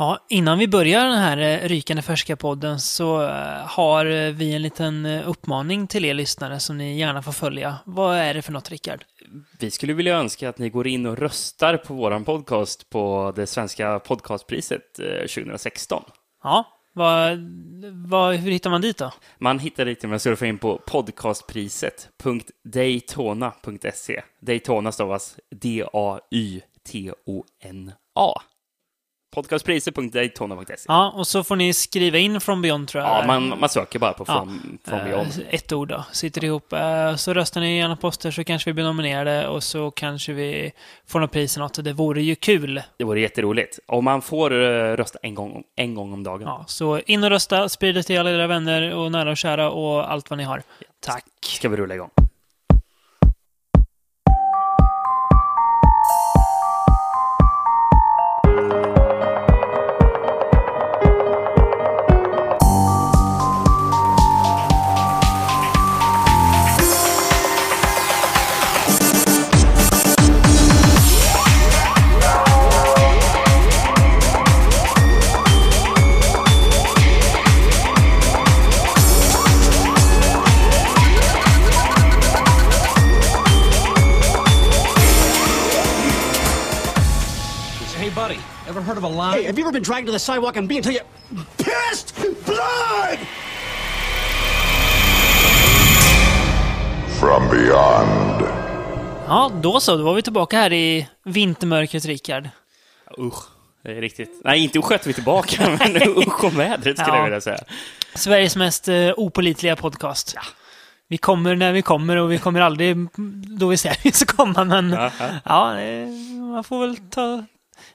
Ja, innan vi börjar den här eh, rykande färska podden så eh, har vi en liten eh, uppmaning till er lyssnare som ni gärna får följa. Vad är det för något, Rickard? Vi skulle vilja önska att ni går in och röstar på vår podcast på det svenska podcastpriset eh, 2016. Ja, vad, vad, hur hittar man dit då? Man hittar dit genom att surfa in på podcastpriset.daytona.se. Daytona stavas D-A-Y-T-O-N-A. Podcastpriset.daytona.se. Ja, och så får ni skriva in från Beyond tror jag. Ja, man, man söker bara på Ja. From, from Eh, Beyond. Ett ord då, sitter ihop. Eh, Så röstar ni gärna där så kanske vi blir nominerade och så kanske vi får något pris eller något. Det vore ju kul. Det vore jätteroligt. Och man får eh, rösta en gång, en gång om dagen. Ja, så in och rösta, sprid det till alla era vänner och nära och kära och allt vad ni har. Tack. Ska vi rulla igång? Of a line? Hey, have you ever been dragged to the sidewalk and beat until you pissed blood? From beyond. Ja, då så. Då var vi tillbaka här i vintermörkret, Rickard. Usch, det är riktigt. Nej, inte usch att vi är tillbaka, men usch om vädret skulle Ja. jag vilja säga. Sveriges mest uh, opolitliga podcast. Vi kommer när vi kommer och vi kommer aldrig då vi vi ska komma, men Ja, ja. ja, eh, man får väl ta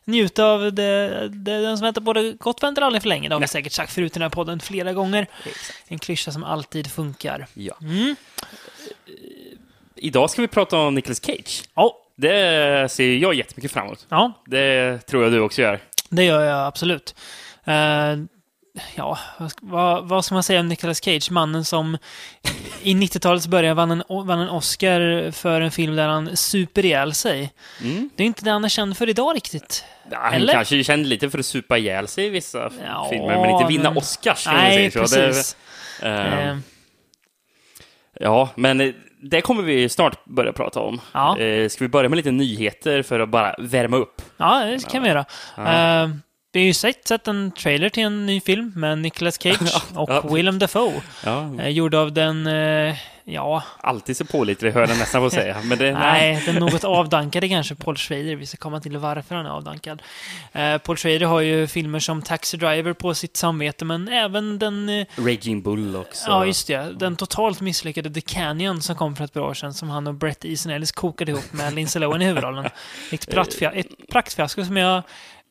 njuta av det, det den som väntar på det gott väntar aldrig för länge. Det har vi säkert sagt förut i den här podden flera gånger. En klyscha som alltid funkar. Ja. Mm. Idag ska vi prata om Nicolas Cage. Ja, Det ser jag jättemycket fram emot. ja, Det tror jag du också gör. det gör jag absolut. Eh, ja, vad, vad, ska man säga om Nicolas Cage? Mannen som i 90-talets början vann en, vann en Oscar för en film där han super ihjäl sig. Mm. Det är inte det han är känd för idag riktigt. Ja, han Eller? kanske kände lite för att supa ihjäl sig i vissa Ja, filmer, men inte vinna men- Oscars. Nej, precis. Det, eh, Eh, ja, men eh, det kommer vi snart börja prata om. Ja. Eh, ska vi börja med lite nyheter för att bara värma upp? ja, det kan vi göra. Eh, vi har ju sett, sett en trailer till en ny film med Nicolas Cage och ja. Willem Dafoe. Ja, Eh, gjord av den, eh, ja, alltid så pålitlig, hör jag nästan på att säga. Men det, Nej, den något avdankade kanske Paul Schrader. Vi ska komma till varför han är avdankad. Eh, Paul Schrader har ju filmer som Taxi Driver på sitt samvete, men även den... Raging Bull också. ja, just det. Den totalt misslyckade The Canyon som kom för ett par år sedan, som han och Brett Easton Ellis kokade ihop med Lindsay Lohan i huvudrollen. Ett praktfiasko som jag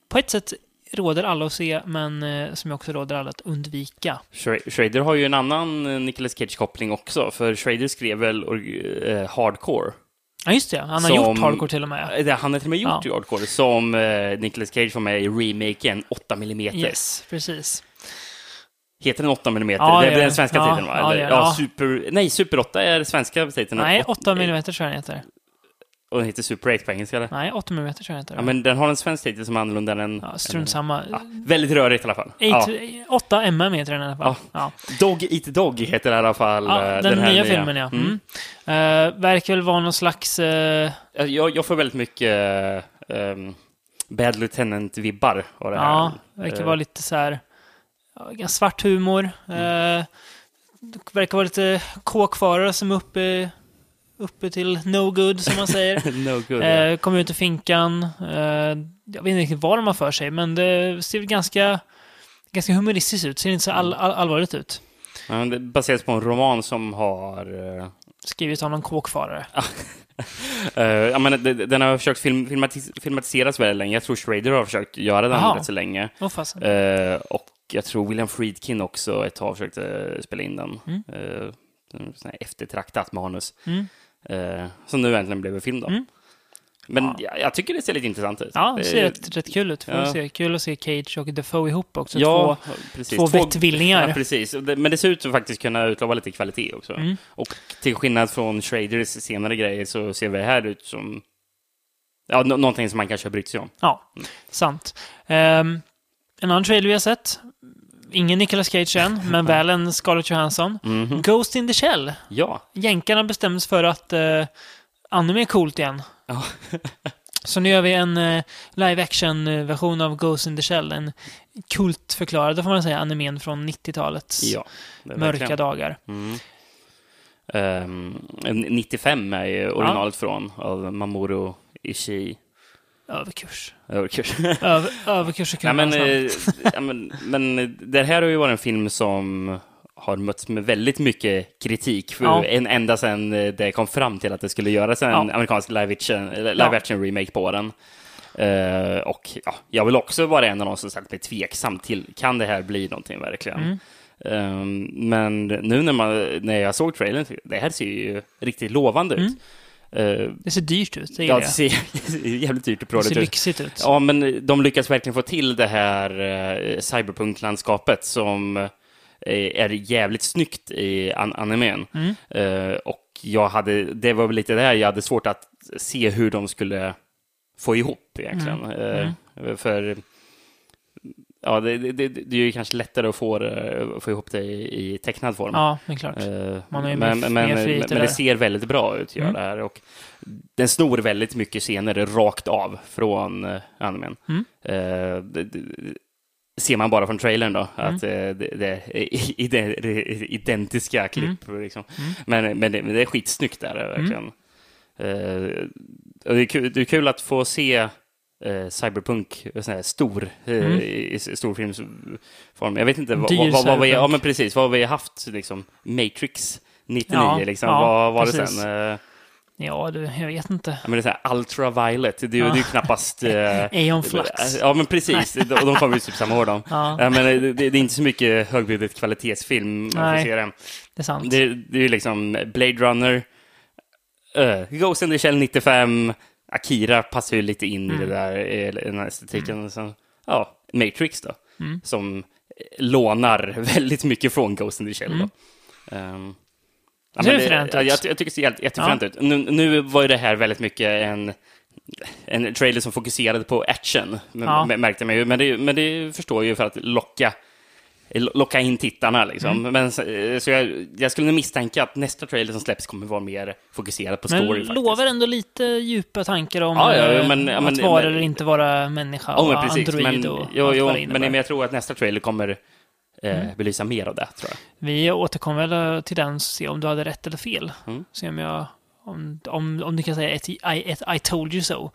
på ett sätt råder alla att se, men eh, som jag också råder alla att undvika. Schra- Schrader har ju en annan eh, Nicolas Cage-koppling också, för Schrader skrev väl eh, Hardcore. Ja, just det. Han har Som- gjort Hardcore till och med. Han har till och med gjort Ja. Hardcore, som eh, Nicolas Cage var med i remaken 8 mm. Yes, precis. Heter den 8 mm? Ja, det är den svenska ja, titeln, va? Eller, ja, ja. super, nej, Super 8 är svenska titeln. Nej, Och- 8 mm tror jag den heter. Och den heter Super 8 på engelska, eller? Nej, 8 mm tror jag den heter. Ja, men den har en svensk titel som är annorlunda än... Ja, strunt samma. Ja, väldigt rörigt i alla fall. Ja. 8 mm heter den i alla fall. Ja. Dog Eat Dog heter i alla fall Ja, eh, den, här nya filmen, ja. Mm. Eh, verkar väl vara någon slags... eh, Jag, jag får väldigt mycket um, Bad Lieutenant-vibbar av det här. ja, verkar vara lite så här... Ja, ganska svart humor. Mm. Verkar vara lite kåkfarare som är uppe, uppe till no good, som man säger. no good. eh, kommer ut i finkan. Eh, jag vet inte riktigt vad de har för sig, men det ser ganska, ganska humoristiskt ut. Ser inte så all, all, allvarligt ut. Ja, det baseras på en roman som har... eh, Skrivit av någon kåkfarare. eh, ja, men det- den har försökt film, filmatis, filmatiseras väldigt länge. Jag tror Schrader har försökt göra den rätt så länge. Fasen. Eh, och jag tror William Friedkin också ett tag försökte spela in den. Mm. Eh, här eftertraktat manus. Mm. Eh, som nu äntligen blev en film då. Mm. Men Ja. jag, jag tycker det ser lite intressant ut. Ja, det ser rätt, rätt kul ut. Får ja. se. Kul att se Cage och Defoe ihop också. Ja, Två, precis. två vettvillingar. Ja, precis. Det- Men det ser ut att faktiskt kunna utlova lite kvalitet också. Mm. Och till skillnad från Schraders senare grejer så ser vi här ut som ja, nå- någonting som man kanske har brytt sig om. Ja, sant. Ehm, en annan trailer vi har sett. Ingen Nicolas Cage än, men väl en Scarlett Johansson. Mhm. Ghost in the Shell. Ja. Jänkarna bestämde sig för att uh, anime är coolt igen. Ja. Så nu gör vi en uh, live action-version av Ghost in the Shell. En kultförklarad, får man säga, animen från 90-talets ja mörka dagar. Mm. Ehm, 95 är ju originalet från, av Mamoru Ishii. Överkurs. Överkurs. Över, överkurs är Nej, men, eh, ja, men, men det här har ju varit en film som har mötts med väldigt mycket kritik. För Ja. en, ända sedan eh, det kom fram till att det skulle göras en Ja. amerikansk live action, live Ja. action remake på den. Eh, och ja, jag vill också vara en av de som ställt mig tveksam till, kan det här bli någonting verkligen? Mm. Ehm, men nu när, man, när jag såg trailern, det här ser ju riktigt lovande ut. Eh, Det ser dyrt ut, det ja, det ser jävligt dyrt och Det pråligt ser ut. lyxigt ut. Ja, men de lyckas verkligen få till det här eh, cyberpunk-landskapet som eh, är jävligt snyggt i an animen. Mm. Eh, och jag hade, det var väl lite det här jag hade svårt att se hur de skulle få ihop egentligen. Mm. Eh, för ja, det, det, det, är ju kanske lättare att få, det- få ihop det i, i tecknad form. Ja, är klart. Eh, Man har ju men, mer- men, mer men, men det ser väldigt bra ut, gör Mm. det här. Och den snor väldigt mycket scener rakt av från uh, animen. Mm. Eh, det, ser man bara från trailern då, Mm. att eh, det, det är är identiska klipp. Liksom. Mm. Men, men, det, men det är skitsnyggt där, verkligen. Eh, och det, är kul, det är kul att få se eh, Cyberpunk sån här stor, eh, Mm. i, i storfilmsform. Jag vet inte, vad, vad, vad, vad vi, ja men precis, vad har vi haft liksom, Matrix 99 Ja, liksom, ja, vad var det precis. sen? Eh, Ja, du, jag vet inte. ja, men det är så ultraviolet, det, är Ja. det är ju knappast... Eh, Aeon Flux. Ja, men precis. Och de kommer ju typ samma år. De. Ja. Ja, men det, det är inte så mycket högbudget kvalitetsfilm man får se den. Det är sant. Det, det är ju liksom Blade Runner, uh, Ghost in the Shell 95, Akira passar ju lite in Mm. i det där, i den här estetiken. Så, ja, Matrix då, Mm. som lånar väldigt mycket från Ghost in the Shell. Då. Um, ja, Det fränt ja, ut. jag, jag tycker det ser jätte- jättefränt ut. Nu, nu var ju det här väldigt mycket en en trailer som fokuserade på action, Ja. märkte man ju. Men det, men det förstår jag ju för att locka, locka in tittarna. Liksom. Mm. Men, så så jag, jag skulle nog misstänka att nästa trailer som släpps kommer vara mer fokuserad på Men story. faktiskt. lovar ändå lite djupa tankar om Ja, ja, eh, men- ja, att men- vara men- eller inte vara människa och men precis. android Men, och jo, jo, men, men jag tror att nästa trailer kommer eh, Mm. belysa mer av det, tror jag. Vi återkommer väl till den och se om du hade rätt eller fel. Mm. Se om jag... Om, om, om du kan säga ett, I, ett I told you so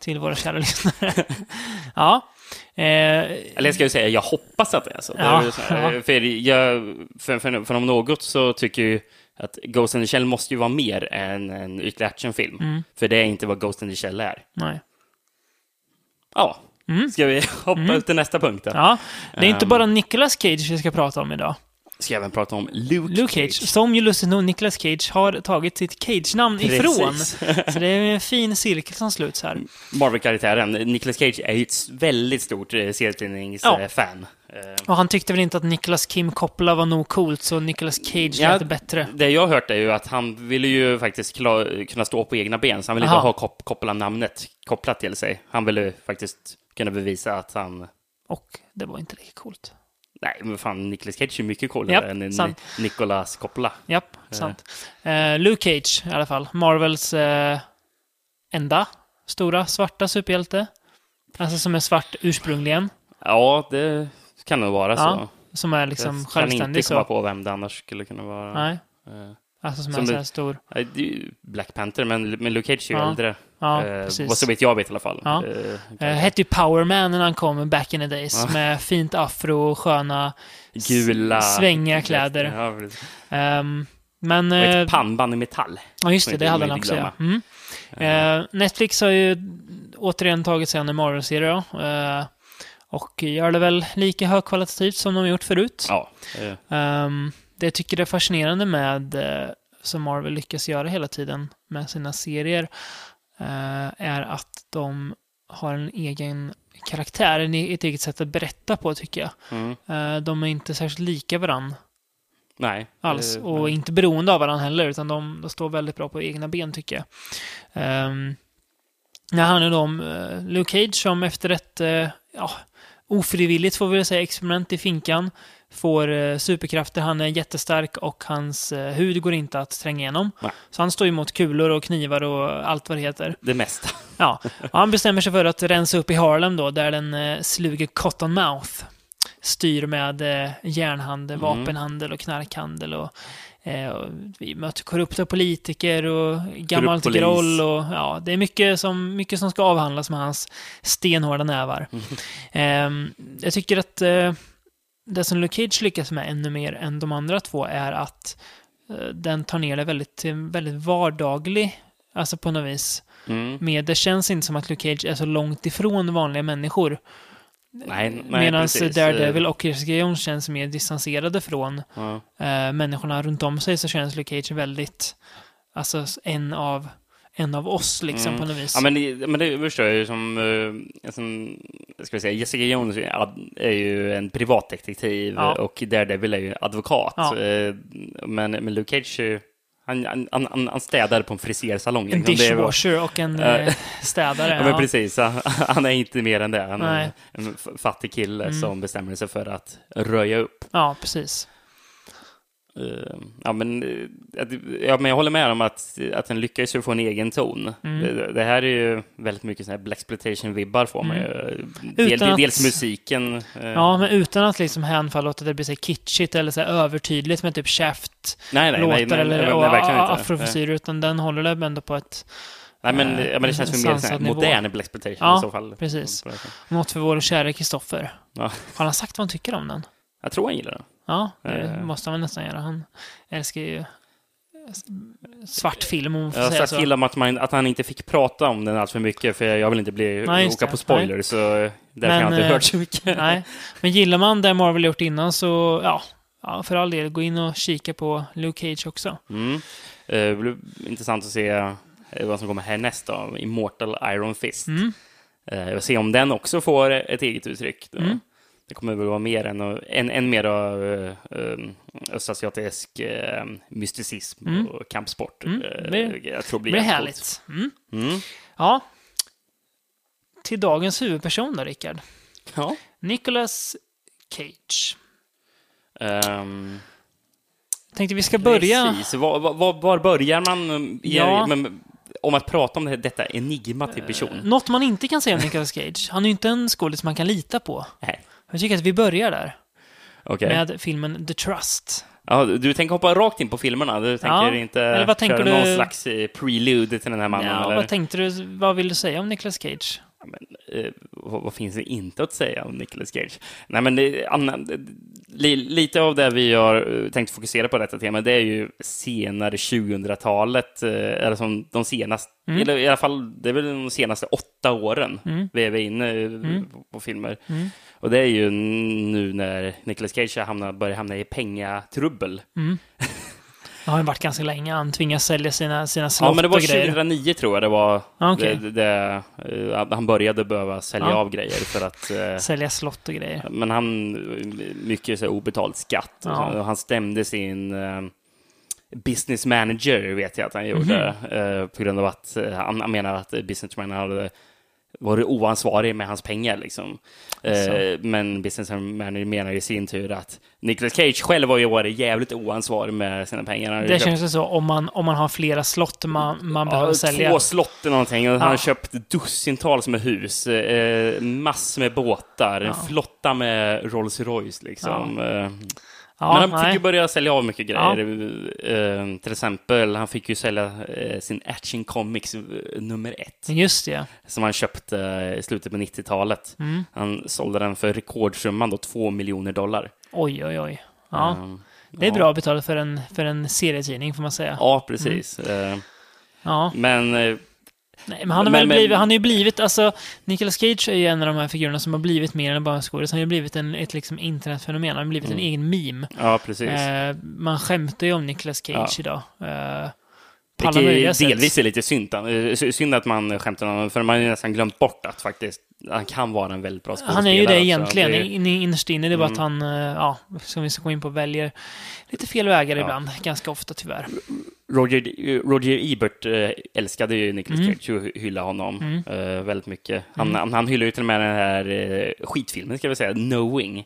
till våra kära lyssnare. ja. Eh, Eller jag ska ju säga, jag hoppas att det är så. Det är Ja, så här, ja. För, jag, för, för, för om något så tycker jag att Ghost in the Shell måste ju vara mer än en ytlig actionfilm. Mm. För det är inte vad Ghost in the Shell är. nej. Ja, Mm. ska vi hoppa till nästa punkt då? Ja, det är inte Ehm. bara Nicolas Cage vi ska prata om idag. Ska jag även prata om Luke, Luke Cage, som ju lustigt nog Nicolas Cage har tagit sitt Cage-namn ifrån. Så det är en fin cirkel som sluts här. Marvel-karaktären. Nicolas Cage är ju ett väldigt stort eh, Ja. serietidningsfan. Eh, Och han tyckte väl inte att Nicolas Kim Coppola var nog coolt, så Nicolas Cage Ja, lät bättre. Det jag har hört är ju att han ville ju faktiskt kunna stå på egna ben, så han ville Aha. inte ha kop- Coppola-namnet kopplat till sig. Han ville faktiskt kunna bevisa att han... Och det var inte lika coolt. Nej, men fan, Nicolas Cage är mycket coolare Japp, än sant. Ni- Nicolas Coppola. Japp, sant. Eh, Luke Cage i alla fall. Marvels eh, enda stora svarta superhjälte. Alltså som är svart ursprungligen. Ja, det kan nog vara Ja, så. Som är liksom jag kan självständig inte komma så. på vem det annars skulle kunna vara. Nej, Eh, alltså som, Som är så här stor. Black Panther, men, men Luke Cage är ju Ja, äldre. Ja, Eh, precis. vad så vet jag vet i alla fall. Ja. Eh, Eh, hette ju Power Man när han kom back in the days. Ja. Med fint afro och sköna, Gula... svängiga kläder. Ja. Ehm, men... Och ett eh, pannband i metall. Ja, just det. Det hade han också, ja. Mm. Eh, Netflix har ju återigen tagit sig an en Marvel-serie. och gör det väl lika högkvalitativt som de gjort förut. Ja. Ehm, det jag tycker är fascinerande med, eh, som Marvel lyckas göra hela tiden med sina serier, eh, är att de har en egen karaktär, e- ett eget sätt att berätta på, tycker jag. Mm. Eh, de är inte särskilt lika varann Nej. alls. och nej. inte beroende av varandra heller, utan de, de står väldigt bra på egna ben tycker jag. Um, det handlar då om uh, Luke Cage som efter ett uh, ja, ofrivilligt, får vi säga, experiment i finkan. Får eh, superkrafter, han är jättestark och hans eh, hud går inte att tränga igenom. Nej. Så han står emot kulor och knivar och allt vad det heter. Det mesta. Ja, och han bestämmer sig för att rensa upp i Harlem då, där den eh, sluge Cottonmouth styr med järnhandel, vapenhandel och knarkhandel och, och vi möter korrupta politiker och gammalt polis. groll och ja, det är mycket som, mycket som ska avhandlas med hans stenhårda nävar. Ehm, jag tycker att det som Luke Cage lyckas med ännu mer än de andra två är att eh, den tar ner det väldigt, väldigt vardaglig, alltså på något vis. Mm. Med, det känns inte som att Luke Cage är så långt ifrån vanliga människor. Nej, nej Medan. Daredevil och Chris Jones känns mer distanserade från Ja. eh, människorna runt om sig så känns Luke Cage väldigt, alltså en av, en av oss liksom Mm. på något vis. Ja, men, det- men det förstår jag ju som, eh, som ska vi säga, Jessica Jones är är ju en privatdetektiv Ja. och Daredevil är ju advokat. Ja. Eh, Men, men Luke Cage, han, han, han, han städar på en frisersalong. en liksom. Är- dishwasher och en Eh, städare. Ja, men precis. Han, han är inte mer än det. Han är Nej. Mm. en fattig kille som bestämmer sig för att röja upp. ja, precis. Eh, Ja, men, eh, ja, men jag håller med om att, att den lyckas ju få en egen ton. Mm. Det, det här är ju väldigt mycket såna här Blaxploitation-vibbar får man ju. Del, Mm. Utan att- Dels musiken. eh, Ja, men utan att liksom hänfalla åt att det blir så här kitschigt eller så här övertydligt med typ käft nej, nej, låtar nej, nej, eller afrofisyrer, utan den håller det ändå på ett Nej, men, ja, men det känns ju mer modern Blaxploitation Ja, i så fall. precis. Sättet. något för vår kära Kristoffer. Ja. Har han sagt vad han tycker om den? Jag tror han gillar den. Ja, det Eh. måste väl nästan göra. Han älskar ju svart film, om man får Jag säga så. till om att, man, att han inte fick prata om den allt för mycket, för jag vill inte bli, Nej, åka det. på spoilers, så därför Men, har jag inte eh, hört så mycket. Nej, men gillar man det Marvel gjort innan så, ja, ja, för all del, gå in och kika på Luke Cage också. Mm. Eh, Det blir intressant att se eh, vad som kommer härnäst då, Immortal Iron Fist. Mm. Eh, Och se om den också får ett eget uttryck. Mm. Det kommer väl vara mer än, en, en mer av uh, östasiatisk eh, mysticism Mm. och kampsport. Mm. Det blir- jag tror det Det blir blir härligt. Mm. Mm. Ja. Till dagens huvudperson då, Rickard. Ja. Nicolas Cage. Ehm, Tänkte vi ska börja... Precis. Var, var, var börjar man um, Ja. men, om att prata om det, detta enigma till person? Något man inte kan säga om Nicolas Cage. Han är ju inte en skådis man kan lita på. Nej. Jag tycker att vi börjar där. Okej. Med filmen The Trust. Ja, du tänker hoppa rakt in på filmerna? Du tänker Ja, inte eller vad tänker köra du- någon slags eh, prelude till den här mannen? Ja, eller? vad tänkte du? Vad vill du säga om Nicolas Cage? Ja, men, eh, vad, vad finns det inte att säga om Nicolas Cage? Nej, men det, Anna, det, li, lite av det vi har eh, tänkt fokusera på detta tema, det är ju senare 2000-talet, eh, eller som de senaste, Mm. eller i alla fall, det är väl de senaste åtta åren vi är inne eh, på, på filmer. Mm. Och det är ju nu när Nicolas Cage hamnar, börjar hamna i pengatrubbel. Det har ju varit ganska länge. Han tvingas sälja sina, sina slott Ja, men det var och grejer. 2009 tror jag det var. Ja, okej. det, det, eh, han började behöva sälja Ja. av grejer för att eh, Sälja slott och grejer. Men han, mycket så obetald skatt. Och han stämde sin eh, business manager, vet jag att han gjorde. Mhm. eh, på grund av att eh, han, han menar att businessmannen hade varit oansvarig med hans pengar. Liksom. Eh, men business manager menar i sin tur att Nicolas Cage själv har ju varit jävligt oansvarig med sina pengar. Det köpt- känns ju så om man, om man har flera slott man, man behöver Ja, sälja. Två slott eller någonting. Han har Ja. köpt dussintals med hus, eh, massor med båtar, en flotta med Rolls Royce liksom. Eh, Ja, Men han nej. fick ju börja sälja av mycket grejer. Eh, till exempel, han fick ju sälja eh, sin Action Comics eh, nummer ett. Just det. Som han köpte eh, i slutet på 90-talet. Mm. Han sålde den för rekordsumman då, två miljoner dollar. Oj, oj, oj. Ja. Eh, Det är ja. bra betalt för en, för en serietidning, får man säga. Ja, precis. Eh, Ja. men eh, Nej, men han har Men- väl men- blivit, han har ju blivit, alltså, Nicolas Cage är ju en av de här figurerna som har blivit mer än bara en skådis. Han har ju blivit en, ett liksom internetfenomen. Han har blivit en egen meme. ja, precis. Eh, man skämtar ju om Nicolas Cage Ja. idag. Eh, alla Vilket möjliga sätt. delvis är lite synd, eh, synd att man skämtar om för man har nästan glömt bort att faktiskt han kan vara en väldigt bra skådespelare. Han är ju det egentligen, Det- in- innerst inne. Det är bara att han, eh, ja, som vi ska gå in på, väljer lite fel vägar ibland. Ganska ofta tyvärr. Roger, Roger Ebert eh, älskade ju Nicolas Mm. Cage och hyllade honom eh, väldigt mycket. Han, han, han hyllade ju till och med den här skitfilmen, ska vi säga, Knowing.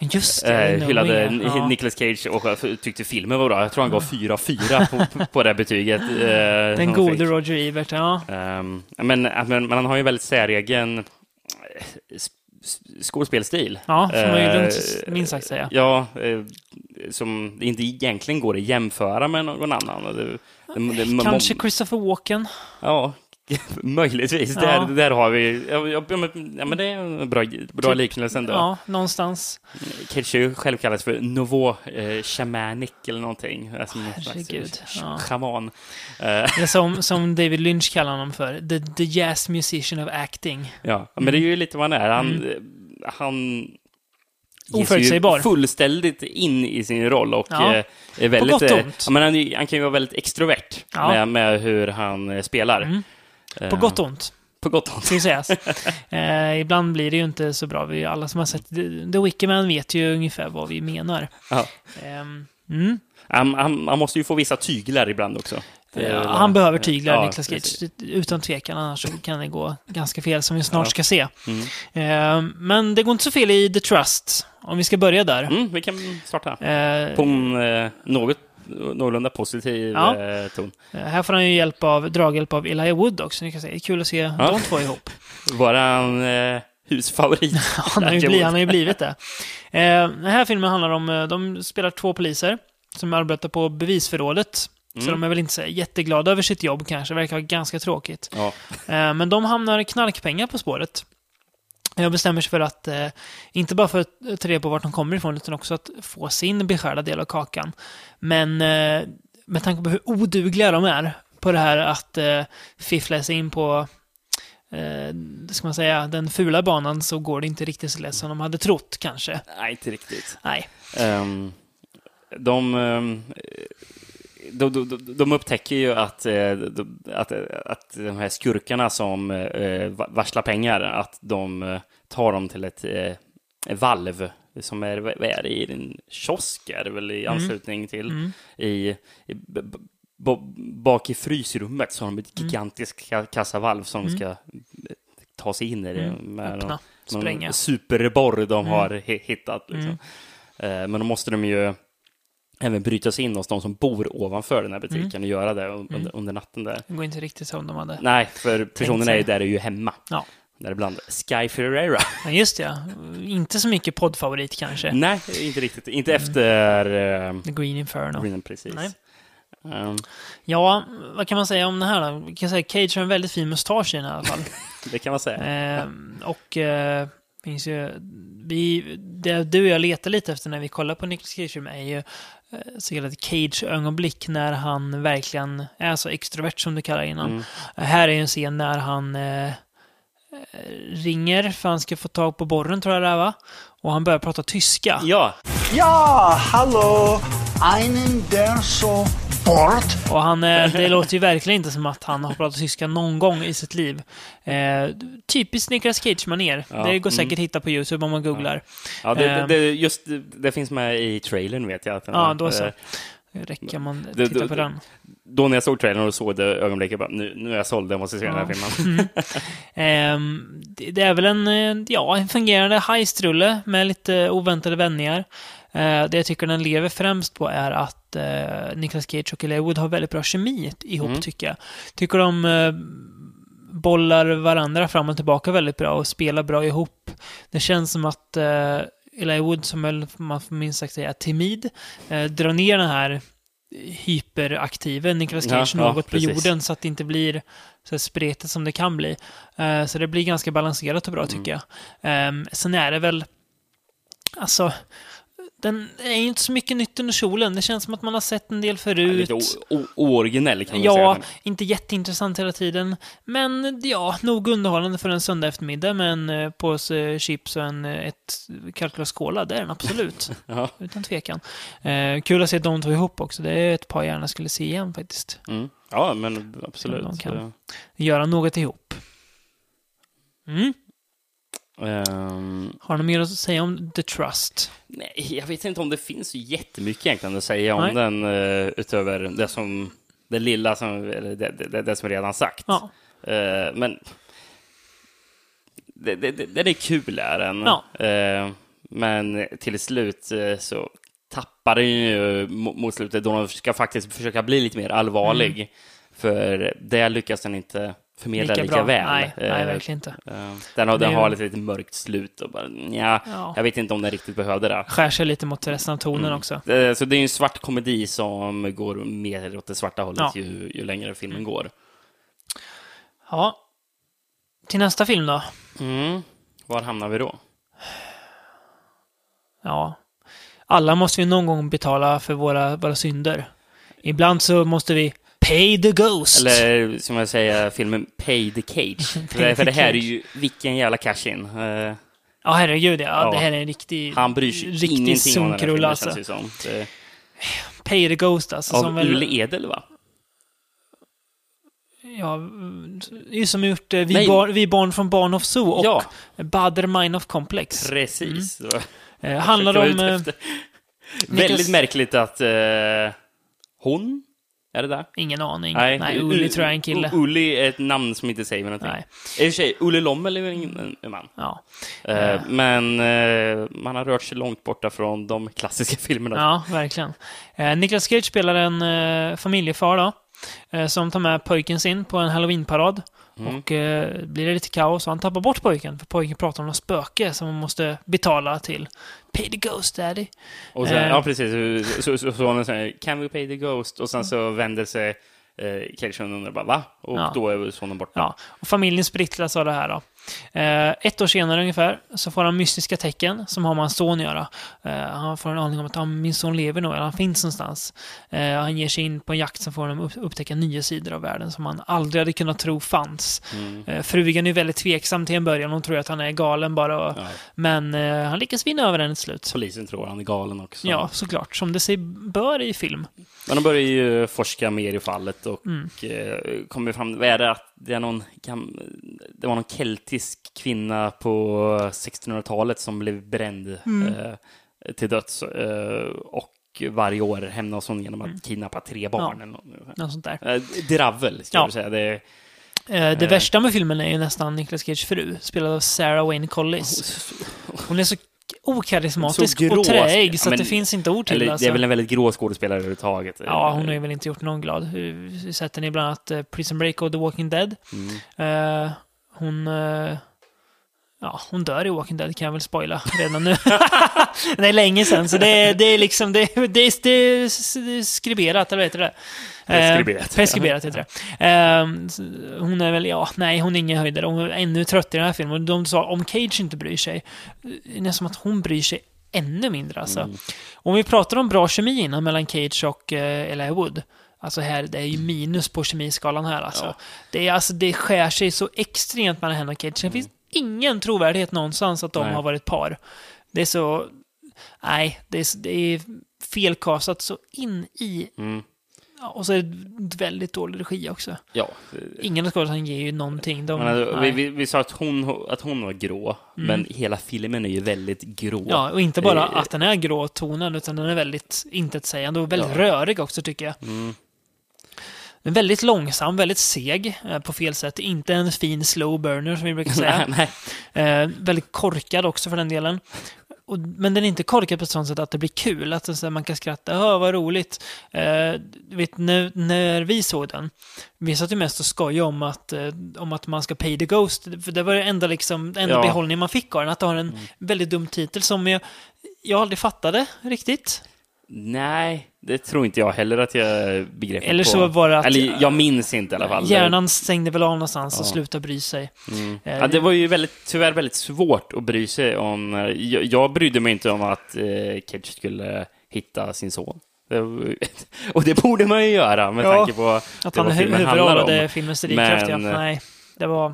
Just det, Eh, hyllade ja. Nicolas Cage och tyckte filmen var bra. Jag tror han gav 4-4 på, på, det betyget. eh, Den som gode fick. Roger Ebert, ja. Ehm, men, men, men han har ju väldigt säregen eh, skådespelstil. Ja, får man ju Eh, lugnt minst sagt säga. Ja, eh, som inte egentligen går att jämföra med någon annan. Det, det, det, Kanske Christopher Walken. Ja, möjligtvis. Ja. Där, där har vi... Ja, ja, men, det är en bra, bra Typ, liknelse ändå. Ja, någonstans. Ju själv kallas för Nouveau eh, Shamanic eller någonting. Alltså Herregud, ja. Shaman. Eh, Eller som, som David Lynch kallar honom för. The, the jazz musician of acting. ja, men det är ju lite vad han är. Han, Mm. han Oförutsägbar. fullständigt in i sin roll och Ja. eh, är väldigt... gott och eh, ont. ja, men han, han kan ju vara väldigt extrovert med, med hur han spelar. Mm. Eh, På gott och ont, På gott och ont. ska sägas. eh, ibland blir det ju inte så bra. Vi, alla som har sett The, Wickerman vet ju ungefär vad vi menar. Ehm, mm. Han, han, han måste ju få vissa tyglar ibland också. Ja, han behöver tyglar, Ja, Niklas. Cage. Utan tvekan, annars så kan det gå ganska fel, som vi snart Ja. ska se. Mm. Ehm, men det går inte så fel i The Trust, om vi ska börja där. Mm, vi kan starta. Eh, På en eh, något, någorlunda positiv Ja. eh, ton. här får han ju hjälp av, draghjälp av Elijah Wood också. Ni kan säga. Det är kul att se Ja. de två ihop. Våran eh, husfavorit. Han har ju, Elijah bli, Wood. han har ju blivit det. Eh, den här filmen handlar om, eh, de spelar två poliser som arbetar på bevisförrådet. Så Mm. de är väl inte så jätteglada över sitt jobb kanske, det verkar ganska tråkigt. Ja. Eh, men de hamnar knarkpengar på spåret. Jag bestämmer sig för att, eh, inte bara för att ta reda på vart de kommer ifrån, utan också att få sin beskärda del av kakan. Men eh, med tanke på hur odugliga de är på det här att eh, fiffla sig in på eh, ska man säga, den fula banan så går det inte riktigt så lätt som de hade trott kanske. Nej, inte riktigt. Nej. Ehm, de, ehm, de, de, de, upptäcker ju att, eh, att, att de här skurkarna som eh, va- varslar pengar, att de eh, tar dem till ett eh, valv som är, vad är det, i en kiosk är det väl i anslutning till, Mm. i, i bak i frysrummet så har de ett gigantiskt ka- kassavalv som Mm. ska eh, ta sig in i det Mm. med Öppna, någon, någon superborr de Mm. har hi- hittat. Liksom. Eh, Men då måste de ju även bryta sig in hos de som bor ovanför den här butiken Mm. och göra det under, under natten där. Det går inte riktigt som de hade. Nej, för personerna är ju där är ju hemma. Ja. Däribland Sky Ferreira. Men just det, ja. Inte så mycket poddfavorit kanske. Nej, inte riktigt. Inte efter uh, The Green Inferno. Green, precis. Nej. Ehm, Ja, vad kan man säga om det här då? Vi kan säga att Cage har en väldigt fin mustasch i den i alla fall. det kan man säga. Ehm, och eh, finns ju... Vi, det du och jag letar lite efter när vi kollar på Nicolas Cage är ju eh, så kallade Cage-ögonblick när han verkligen är så extrovert som du kallar innan. Mm. Här är ju en scen när han eh, eh, ringer för han ska få tag på borren tror jag det är va? Och han börjar prata tyska. Ja, Ja, hallo. Einen der so bort. Och han, eh, det låter ju verkligen inte som att han har pratat tyska någon gång i sitt liv. Eh, typiskt Nicolas Cage-manér. Ja, det går mm. säkert att hitta på YouTube om man googlar. ja det, det, det, just det, finns med i trailern vet jag. Att Ja, är- då så. eh, Det räcker man det- på det- den. Då när jag såg trailern och såg det ögonblicket, bara, nu, nu är jag såld, jag måste se den här Ja. filmen. Ehm, det, det är väl en, eh, ja, en fungerande heistrulle med lite oväntade vändningar. Eh, det jag tycker den lever främst på är att eh, Nicolas Cage och Elijah Wood har väldigt bra kemi ihop, Mm. tycker jag. Tycker de eh, bollar varandra fram och tillbaka väldigt bra och spelar bra ihop. Det känns som att eh, Elijah Wood, som väl man får minst sagt säga timid, eh, drar ner den här hyperaktive Nicolas Ja, Cage ja, något på precis. jorden så att det inte blir så spretigt som det kan bli. Eh, så det blir ganska balanserat och bra Mm. tycker jag. Ehm, sen är det väl, alltså, den är ju inte så mycket nytt under kjolen. Det känns som att man har sett en del förut. Lite o- o- ooriginell kan man Ja, säga. inte jätteintressant hela tiden. Men ja, nog underhållande för en söndag eftermiddag med en eh, påse chips och en, eh, ett kalkglas cola. Det är den absolut. Ja. Utan tvekan. Eh, kul att se de två ihop också. Det är ett par jag gärna skulle se igen faktiskt. Mm. Ja, men absolut. De kan- Eh, Göra något ihop. Mm. Ehm, Har ni mer att säga om The Trust? nej, jag vet inte om det finns jättemycket egentligen att säga om Nej. den eh, utöver det som det lilla som, eller det, det, det som redan sagt. Ja. Eh, men det, det, det, är kul, är den. Ja. Eh, men till slut så tappar den ju mo- mot slutet då de ska faktiskt försöka bli lite mer allvarlig. För det lyckas den inte förmedla lika, väl. Nej, nej, Eh, verkligen inte. eh, den har, den ju- har lite, lite mörkt slut och bara, ja, Ja. jag vet inte om den riktigt behövde det. Skär sig lite mot resten av tonen Mm. också. Eh, Så det är ju en svart komedi som går mer åt det svarta hållet Ja. ju, ju längre filmen går. Ja. Till nästa film då? Mm. Var hamnar vi då? Ja. Alla måste vi någon gång betala för våra, våra synder. Ibland så måste vi pay the ghost. Eller som jag säger, filmen Pay the Cage. för, Pay för the det här är Cage. ju vilken jävla cash-in. Eh, Ja, herregud ja. Ja. Det här är en riktig, han bryr sig riktig ingenting om här sunkrulle alltså. känns det som. Det, Pay the ghost alltså. som av väl, Ule Edel, va? Ja, mm, det är ju som gjort eh, vi, Nej. barn, vi barn från Barn of Zoo och Ja. Bader Mine of Complex. Precis. Var- Eh, handlar om... eh, Väldigt märkligt att eh, hon, är det där? Ingen aning. Nej, U- Uli U- tror jag är en kille. U- Uli är ett namn som inte säger mig någonting. Nej. I och för sig, Olle Lommel är väl ingen en man. Ja. Eh, Men eh, man har rört sig långt borta från de klassiska filmerna. Ja, verkligen. Eh, Nicolas Cage spelar en familjefar då, som tar med pojken sin på en halloweenparad. Mm. Och eh, blir det lite kaos och han tappar bort pojken, för pojken pratar om något spöke som man måste betala till. Pay the ghost daddy. Och sen, Eh. ja, precis. Så, så, sonen säger “Can we pay the ghost?” och sen så vänder sig eh, Cage och undrar bara “Va?” och Ja. då är sonen borta. Ja, och familjen splittras av det här då. Eh, ett år senare ungefär så får han mystiska tecken som har med hans son att göra. Eh, han får en aning om att ah, min son lever nog, eller han finns någonstans. Eh, han ger sig in på en jakt som får honom upp, upptäcka nya sidor av världen som han aldrig hade kunnat tro fanns. Mm. Frugan är väldigt tveksam till en början, hon tror att han är galen bara. Ja. Men han lyckas vinna över henne till slut. Polisen tror han är galen också. Ja, såklart. Som det sig bör i film. Men de börjar ju forska mer i fallet och Mm. kommer fram... Vad är det? Att det, är någon, det var någon keltisk kvinna på 1600-talet som blev bränd Mm. eh, till döds. Eh, och varje år hämnas hon genom att kidnappa tre barn. Mm. Ja. Eller något. Något sånt där. Eh, Dravel, ska Ja. jag säga. Det Eh, det Eh. värsta med filmen är ju nästan Nicolas Cage fru, spelad av Sarah Wayne Collis. Hon är så okarismatisk och träig så men- det finns inte ord till. eller, alltså. det är väl en väldigt grå skådespelare överhuvudtaget. Ja, hon har ju väl inte gjort någon glad. Vi sett henne i bland annat eh, Prison Break och The Walking Dead. Mm. Eh, hon... eh, ja, hon dör i Walking Dead kan jag väl spoila redan nu. det är länge sedan, så det det är liksom... Det, det, det, det är skriberat, eller vad heter det? Eh, Preskriberat. preskriberat heter det. Eh, hon är väl, ja, nej, hon är ingen höjdare. Hon är ännu trött i den här filmen. De sa, om Cage inte bryr sig, det är nästan som att hon bryr sig ännu mindre alltså. Mm. Om vi pratar om bra kemi innan mellan Cage och eh, Elijah Wood. Alltså här, det är ju minus på kemiskalan här alltså. Ja. Det, är, alltså det skär sig så extremt mellan henne och Cage. Det finns ingen trovärdighet någonstans att de Nej. har varit par. Det är så... Nej, det är, det är felkastat så in i... Mm. Ja, och så är det väldigt dålig regi också. Ja. Ingen av skådespelarna ger ju någonting. De, alltså, vi, vi, vi sa att hon, att hon var grå, men hela filmen är ju väldigt grå. Ja, och inte bara Eh, att den är grå tonen, utan den är väldigt intetsägande och väldigt Ja. rörig också tycker jag. Mm. Är väldigt långsam, väldigt seg eh, på fel sätt. Inte en fin slow burner som vi brukar säga. Nej, nej. Eh, väldigt korkad också för den delen. Och, men den är inte korkad på ett sånt sätt att det blir kul, att det, så här, man kan skratta, ja vad roligt. Eh, vet, när, när vi såg den, vi satt ju mest och skojade om att, eh, om att man ska pay the ghost, för det var det enda, liksom, enda Ja. behållning man fick av den, att det har en väldigt dum titel som jag, jag aldrig fattade riktigt. Nej, det tror inte jag heller att jag begrep Eller på. så var det att- Eller jag minns inte i alla fall. Hjärnan stängde väl av någonstans och Ja. slutade bry sig. Eh, Ja, det var ju väldigt, tyvärr väldigt svårt att bry sig om. eh, Jag, jag brydde mig inte om att eh, Cage skulle hitta sin son. Och det borde man ju göra med Ja, tanke på Att han huvudrollade filmens drivkraft, ja. Men, eh, Nej, det var...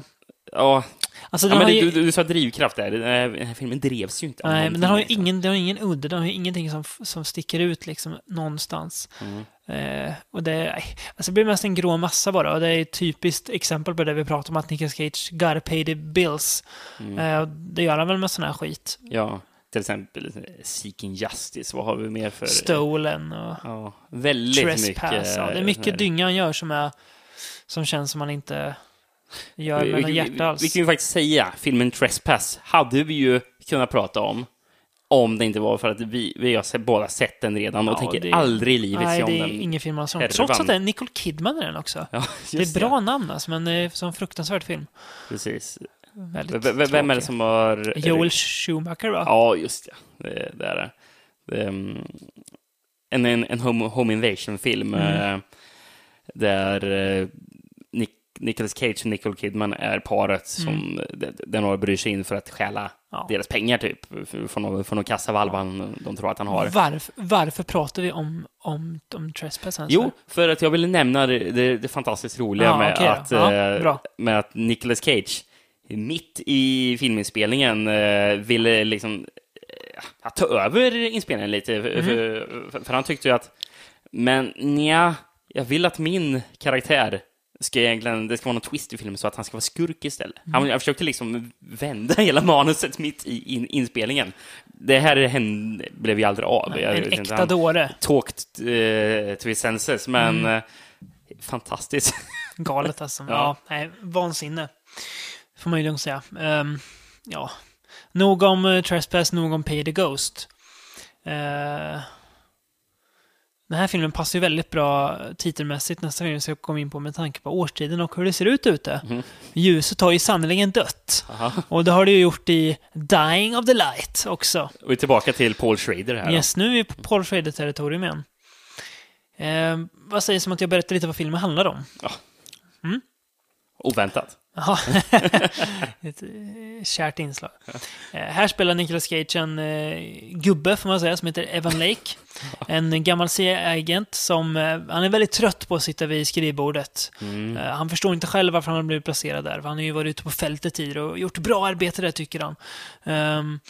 Ja, Alltså, ja men det, ju... du, du sa drivkraft där. Den här, den här filmen drevs ju inte Nej, men den har ju liksom. ingen, den har ingen udde, den har ju ingenting som, som sticker ut liksom någonstans. Mm. Eh, och det, alltså det blir mest en grå massa bara. Och det är ett typiskt exempel på det vi pratar om, att Nicolas Cage gotta pay the bills. Mm. Eh, det gör han väl med sån här skit. Ja, till exempel eh, Seeking Justice. Vad har vi mer för... Stolen och Ja, väldigt Trespass. mycket. ja, det är mycket dynga han gör som, är, som känns som man inte gör med något vi, hjärta vi, alls. vi kan ju faktiskt säga, filmen Trespass hade vi ju kunnat prata om om det inte var för att vi, vi har båda sett den redan och Ja, tänker det- aldrig i livet Nej, se om det är den. ingen film alls. härvan. Trots att det är Nicole Kidman i den också. Ja, Det är bra namn alltså, men det är som fruktansvärd film. Precis. Väldigt V- Vem är det som har... Joel Schumacher va? Ja, just det. Det, det är det. det är, mm, en, en, en home, home invasion-film Mm. eh, där eh, Nicolas Cage och Nicole Kidman är paret som mm. den har bryr sig in för att stjäla Ja. deras pengar typ från någon, från någon kassavalv han, de tror att han har. Varför, varför pratar vi om, om, om Trespass? Jo, för att jag ville nämna det, det, fantastiskt roliga Ja, med, okej då. att, Ja, eh, med att Nicolas Cage mitt i filminspelningen eh, ville liksom eh, ta över inspelningen lite. För, för, för han tyckte ju att, men nja, jag vill att min karaktär ska egentligen, det ska vara någon twist i filmen så att han ska vara skurk istället. Mm. Han, jag försökte liksom vända hela manuset mitt i in, inspelningen. Det här hände, blev ju aldrig av. Jag en äkta han- dåre. talked eh, to his senses, men Mm. eh, fantastiskt. Galet alltså. ja. Ja. nej, vansinne. Får man ju lugnt säga. Ehm, ja. Nog om uh, Trespass, nog om Pay the Ghost. Eh, den här filmen passar ju väldigt bra titelmässigt nästa film ska komma in på med tanke på årstiden och hur det ser ut ute. Mhm. Ljuset har ju sannerligen dött. Aha. Och det har det ju gjort i Dying of the Light också. Och vi är tillbaka till Paul Schrader här. då. Yes, nu är vi på Paul Schrader-territorium igen. Eh, vad sägs om att jag berättar lite vad filmen handlar om? Oväntat. Ja, ett eh, kärt inslag. Eh, här spelar Nicolas Cage en eh, gubbe, får man säga, som heter Evan Lake. En gammal CIA-agent som, han är väldigt trött på att sitta vid skrivbordet. Eh, han förstår inte själv varför han har blivit placerad där, han har ju varit ute på fältet tidigare och gjort bra arbete där, tycker han. Ehm,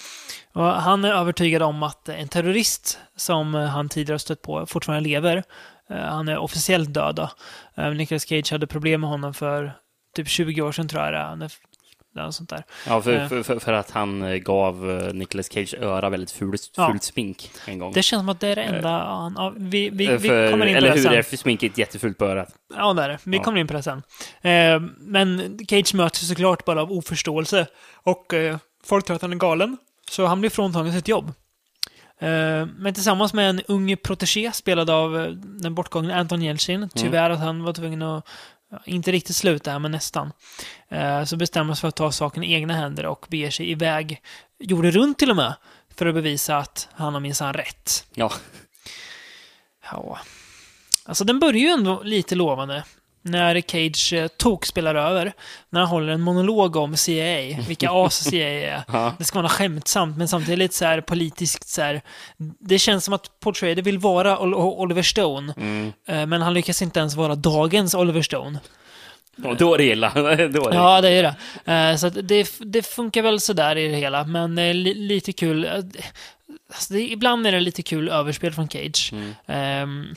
och han är övertygad om att en terrorist som han tidigare har stött på fortfarande lever. Han är officiellt död då. Nicolas Cage hade problem med honom för typ 20 år sedan tror jag det är. Är- Något sånt där. Ja, för, Eh. för, för, för att han eh, gav eh, Nicolas Cage öra väldigt fult, Ja. fult smink en gång. Det känns som att det är det enda han... Ja, vi, vi, Eh, vi för, kommer in på eller det hur sen. är för sminket jättefult på örat? Ja, det är det. Vi Ja. kommer in på det sen. Men Cage möts såklart bara av oförståelse. Och folk tror att han är galen. Så han blir fråntagen sitt jobb. Men tillsammans med en ung protégé spelad av den bortgångne Anton Jeltsin. Tyvärr att han var tvungen att, inte riktigt sluta här, men nästan. Eh, så bestämmer sig för att ta saken i egna händer och beger sig iväg, gjorde runt till och med, för att bevisa att han har minsann rätt. Ja. Ja. Alltså den börjar ju ändå lite lovande. När Cage eh, tok spelar över. När han håller en monolog om CIA. Vilka as CIA är. Ja. Det ska vara skämtsamt, men samtidigt lite så här politiskt så här. Det känns som att Paul Schrader vill vara Ol- Oliver Stone. Mm. eh, Men han lyckas inte ens vara dagens Oliver Stone. Och då är det illa. då är det. Ja, det är det. Eh, Så det, det funkar väl sådär i det hela, men li, lite kul. Alltså det, ibland är det lite kul överspel från Cage. Mm. Ehm,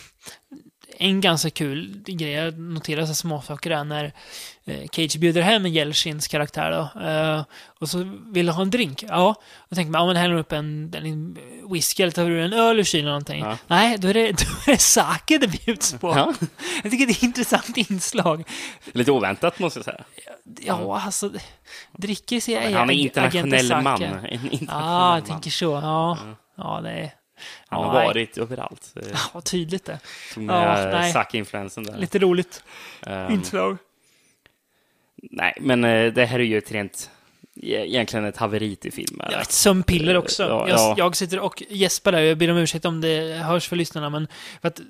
en ganska kul grej, jag noterar så småsaker där när eh, Cage bjuder hem Jelshins karaktär då. Eh, och så vill ha en drink. Ja, då tänker man, ja men häller upp en, en whisky eller tar du en öl ur kylen eller någonting. Ja. Nej, då är det, då är det sake det bjuds på. Ja. Jag tycker det är ett intressant inslag. Lite oväntat måste jag säga. Ja, alltså, dricker sig Men han är internationell man. En Ja, internationell ah, jag man. tänker så. Ja, ja det är... Han ja, har nej. varit överallt. Ja, vad tydligt det. Tog Ja. Sake-influensen där. Lite roligt Ehm, inslag. Nej, men eh, det här är ju ett rent e- egentligen ett haveri till filmen. Ja, ett sömnpiller också. Ja, jag, ja. jag sitter och gäspar där. Jag ber om ursäkt om det hörs för lyssnarna, men för att